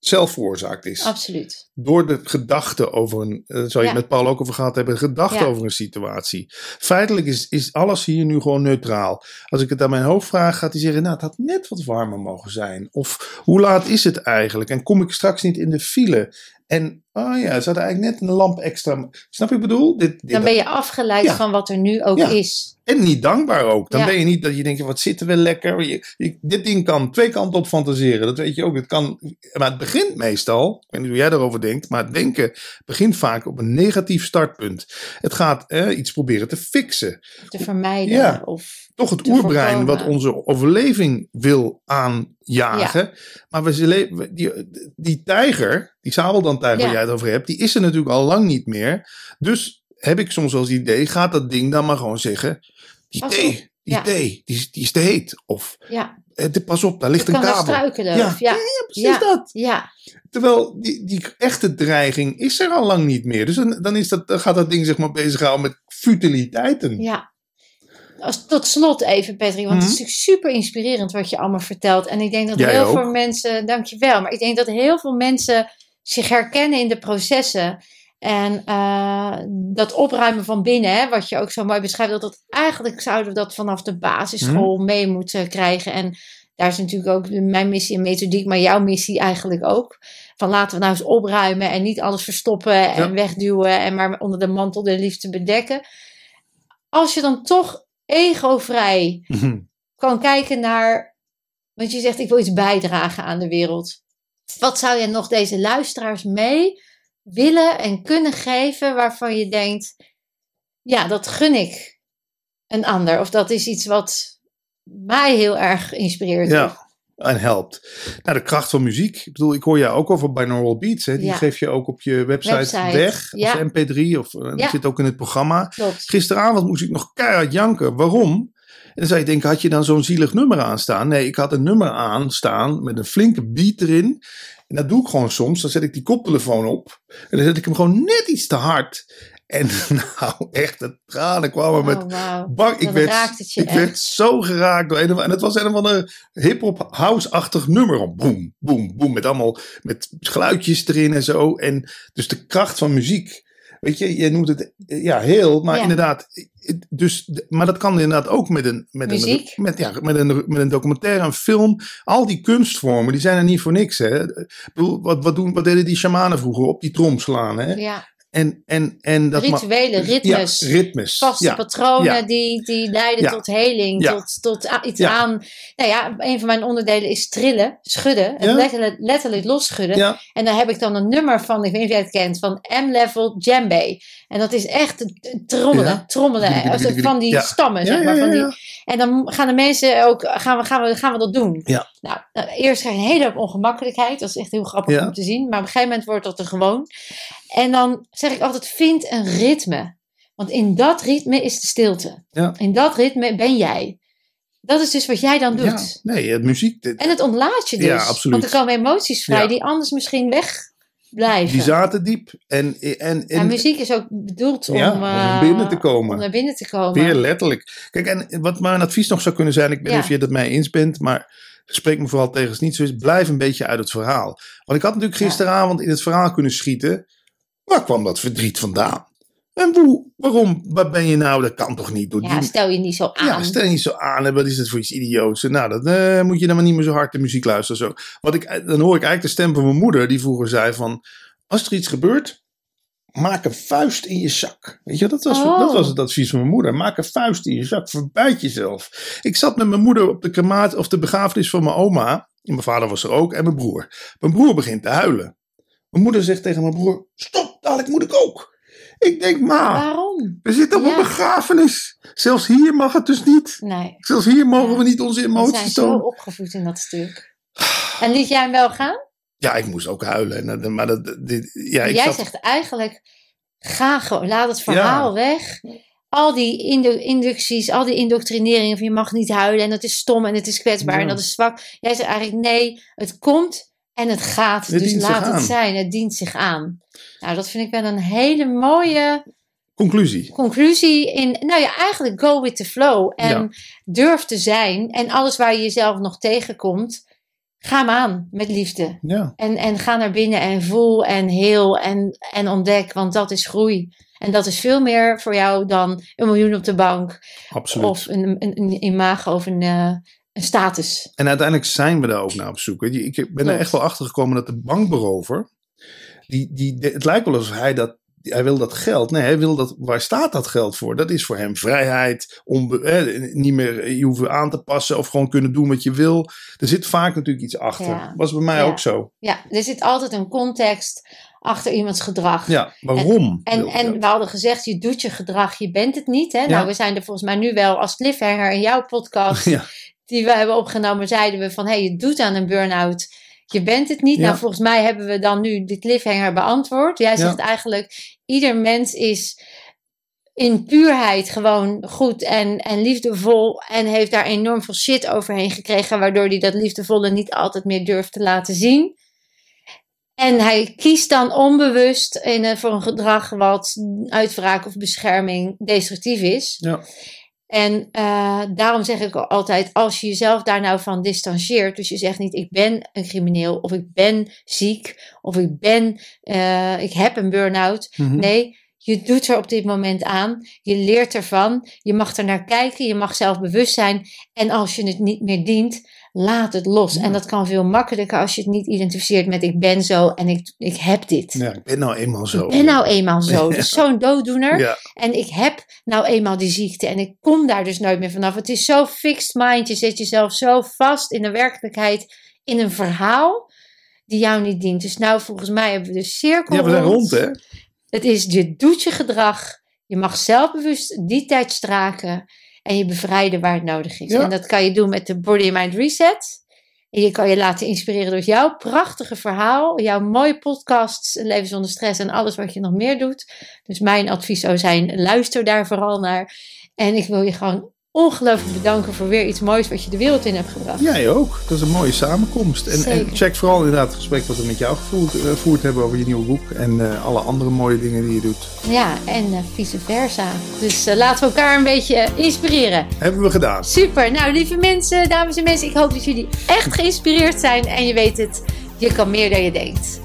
zelf veroorzaakt is. absoluut. Door de gedachte over een, daar zou je Ja. met Paul ook over gehad hebben, gedachte Ja. over een situatie. Feitelijk is, is alles hier nu gewoon neutraal. Als ik het aan mijn hoofd vraag, gaat hij zeggen, nou het had net wat warmer mogen zijn. Of hoe laat is het eigenlijk? En kom ik straks niet in de file? En, oh ja, ze hadden eigenlijk net een lamp extra. Snap je wat ik bedoel? Dit, dit, Dan ben je afgeleid Ja. van wat er nu ook Ja. is. En niet dankbaar ook. Dan Ja. ben je niet dat je denkt, wat zitten we lekker. Je, je- dit ding kan twee kanten op fantaseren. Dat weet je ook. Het kan, maar het begint meestal, ik weet niet hoe jij daarover denkt, maar het denken begint vaak op een negatief startpunt. Het gaat eh, iets proberen te fixen. Te vermijden. Ja. Of, Toch het oerbrein voorkomen. wat onze overleving wil aanjagen. Maar we- die, die tijger, die sabeltandtijger Ja. waar jij het over hebt, die is er natuurlijk al lang niet meer. Dus heb ik soms wel eens het idee, gaat dat ding dan maar gewoon zeggen, die thee, op. die Ja. thee, die, is- die is te heet. Of ja, eh, pas op, daar ligt je een kabel. struikelen. Ja. Ja, Precies dat. ja, Terwijl die, die echte dreiging is er al lang niet meer. Dus dan, dan, is dat, dan gaat dat ding zich maar bezighouden met futiliteiten. ja. Als, tot slot even, Patrick, want het is Mhm. natuurlijk super inspirerend wat je allemaal vertelt. En ik denk dat Jij heel ook. veel mensen, dankjewel, maar ik denk dat heel veel mensen zich herkennen in de processen. En eh, dat opruimen van binnen, hè, wat je ook zo mooi beschrijft, dat dat eigenlijk zouden we dat vanaf de basisschool Mhm. mee moeten krijgen. En daar is natuurlijk ook mijn missie en methodiek, maar jouw missie eigenlijk ook. Van laten we nou eens opruimen en niet alles verstoppen en Ja. wegduwen en maar onder de mantel de liefde bedekken. Als je dan toch egovrij Mhm. kan kijken naar, want je zegt ik wil iets bijdragen aan de wereld. Wat zou je nog deze luisteraars mee willen en kunnen geven waarvan je denkt, ja, dat gun ik een ander. Of dat is iets wat mij heel erg inspireert. Ja, en helpt. Nou, de kracht van muziek. Ik bedoel, ik hoor jou ook over binaural beats. Hè? Die Ja. geef je ook op je website, Website, weg. ja. Als mp3. Of, dat Ja. zit ook in het programma. Klopt. Gisteravond moest ik nog keihard janken. Waarom? En dan zou je denken, had je dan zo'n zielig nummer aanstaan? Nee, ik had een nummer aanstaan met een flinke beat erin. En dat doe ik gewoon soms. Dan zet ik die koptelefoon op. En dan zet ik hem gewoon net iets te hard. En [LAUGHS] nou, echt, de tranen kwamen met Oh, wauw. Bak, ik werd, het ik werd zo geraakt door een En het was een of ander hip-hop house-achtig nummer. Boom, boom, boom. Met allemaal met geluidjes erin en zo. En dus de kracht van muziek. Weet je, je noemt het eh, ja, heel, maar Ja. inderdaad. eh, Dus, maar dat kan inderdaad ook met een, met een, met, ja, met een, met een documentaire, een film. Al die kunstvormen, die zijn er niet voor niks. Hè. Bedoel, wat, wat, doen, wat deden die shamanen vroeger? Op die trom slaan. Hè? Ja, En, en, en dat rituelen, ritmes. Ja, ritmes. vaste ja. patronen Ja. die, die leiden tot heling, tot, tot iets aan. Nou ja, een van mijn onderdelen is trillen, schudden, Ja. letterlijk, letterlijk losschudden. En daar heb ik dan een nummer van, ik weet niet of jij het kent, van M-Level Djembe. En dat is echt trommelen, trommelen, van die stammen, zeg maar. Van die, en dan gaan de mensen ook, gaan we, gaan we, gaan we dat doen? Ja. Nou, nou, eerst krijg je een hele hoop ongemakkelijkheid. Dat is echt heel grappig om te zien. Maar op een gegeven moment wordt dat er gewoon. En dan zeg ik altijd, vind een ritme. Want in dat ritme is de stilte. Ja. In dat ritme ben jij. Dat is dus wat jij dan doet. Ja, nee, het muziek. dit- En het ontlaat je dus. Ja, absoluut. Want er komen emoties vrij Ja. die anders misschien wegblijven. die zaten diep. En, en, en, muziek is ook bedoeld om, om eh, binnen te komen. Om naar binnen te komen. weer letterlijk. Kijk, en wat mijn advies nog zou kunnen zijn, ik weet niet of je dat mij eens bent, maar spreek me vooral tegen als het niet zo is, blijf een beetje uit het verhaal. Want ik had natuurlijk gisteravond in het verhaal kunnen schieten, waar kwam dat verdriet vandaan? En hoe, waarom, wat ben je nou, dat kan toch niet? Door Ja, die- stel je niet zo aan. ja, stel je niet zo aan, en wat is het voor iets idioots? Nou, dan eh, moet je dan maar niet meer zo hard de muziek luisteren. Zo. Wat ik, dan hoor ik eigenlijk de stem van mijn moeder, die vroeger zei van, als er iets gebeurt, maak een vuist in je zak. Weet je, dat was, Oh. dat was het advies van mijn moeder. Maak een vuist in je zak, verbijt jezelf. Ik zat met mijn moeder op de, cremaat, of de begrafenis van mijn oma, en mijn vader was er ook, en mijn broer. Mijn broer begint te huilen. Mijn moeder zegt tegen mijn broer, stop, dadelijk moet ik ook. Ik denk, ma, Waarom? we zitten op Ja. een begrafenis. Zelfs hier mag het dus niet. Nee. Zelfs hier mogen Ja. we niet onze We zijn emoties zo tonen. opgevoed in dat stuk. En liet jij hem wel gaan? Ja, ik moest ook huilen. En Maar dat, dit, ja, ik jij zat- zegt eigenlijk, ga gewoon, laat het verhaal weg. Al die indu- inducties, al die indoctrineringen van je mag niet huilen en dat is stom en het is kwetsbaar en dat is zwak. Jij zegt eigenlijk nee, het komt en het gaat. Het dus laat het aan. zijn, het dient zich aan. Nou, dat vind ik wel een hele mooie Conclusie. conclusie in, nou ja, eigenlijk go with the flow. En Ja. durf te zijn en alles waar je jezelf nog tegenkomt, ga hem aan met liefde. Ja, En, en ga naar binnen en voel en heel en, en ontdek, want dat is groei. En dat is veel meer voor jou dan een miljoen op de bank absoluut. of een, een, een imago of een, eh, een status. En uiteindelijk zijn we daar ook naar op zoek. Ik ben er echt wel achter gekomen dat de bankberover, die, die, het lijkt wel alsof hij dat, hij wil dat geld. Nee, hij wil dat, waar staat dat geld voor? Dat is voor hem vrijheid, onbe, eh, niet meer je hoeven aan te passen of gewoon kunnen doen wat je wil. Er zit vaak natuurlijk iets achter. Ja. Was bij mij Ja. ook zo. Ja, er zit altijd een context achter iemands gedrag. Ja, waarom? En, en we hadden gezegd, je doet je gedrag, je bent het niet. Hè? Ja. Nou, we zijn er volgens mij nu wel als cliffhanger in jouw podcast [LAUGHS] Ja. die we hebben opgenomen, zeiden we van, hé, hey, je doet aan een burn-out, je bent het niet. Ja. Nou, volgens mij hebben we dan nu die cliffhanger beantwoord. Jij zegt eigenlijk, ieder mens is in puurheid gewoon goed en, en liefdevol en heeft daar enorm veel shit overheen gekregen, waardoor hij dat liefdevolle niet altijd meer durft te laten zien. En hij kiest dan onbewust in, voor een gedrag wat uit wraak of bescherming destructief is. Ja. En eh, daarom zeg ik altijd, als je jezelf daar nou van distancieert, dus je zegt niet ik ben een crimineel of ik ben ziek of ik ben, eh, ik heb een burn-out. Mhm. Nee, je doet er op dit moment aan, je leert ervan, je mag er naar kijken, je mag zelf bewust zijn. En als je het niet meer dient, laat het los. Ja. En dat kan veel makkelijker als je het niet identificeert met ik ben zo en ik, ik heb dit. Ja, ik ben nou eenmaal zo. Ik ben nou eenmaal zo. [LAUGHS] Dus zo'n dooddoener. Ja, En ik heb nou eenmaal die ziekte en ik kom daar dus nooit meer vanaf. Het is zo fixed mind. Je zet jezelf zo vast in de werkelijkheid, in een verhaal die jou niet dient. Dus nou, volgens mij hebben we de cirkel ja we zijn rond, hè? Het is, je doet je gedrag. Je mag zelfbewust die tijd straken en je bevrijden waar het nodig is. Ja. En dat kan je doen met de Body and Mind Reset. En je kan je laten inspireren door jouw prachtige verhaal, jouw mooie podcasts, Leven zonder stress en alles wat je nog meer doet. Dus mijn advies zou zijn, luister daar vooral naar. En ik wil je gewoon ongelooflijk bedanken voor weer iets moois wat je de wereld in hebt gebracht. Jij ook. Dat is een mooie samenkomst. En, en check vooral inderdaad het gesprek wat we met jou gevoerd, eh, hebben over je nieuwe boek. En eh, alle andere mooie dingen die je doet. Ja, en eh, vice versa. Dus laten we elkaar een beetje inspireren. Hebben we gedaan. Super. Nou, lieve mensen, dames en mensen, ik hoop dat jullie echt geïnspireerd zijn. En je weet het, je kan meer dan je denkt.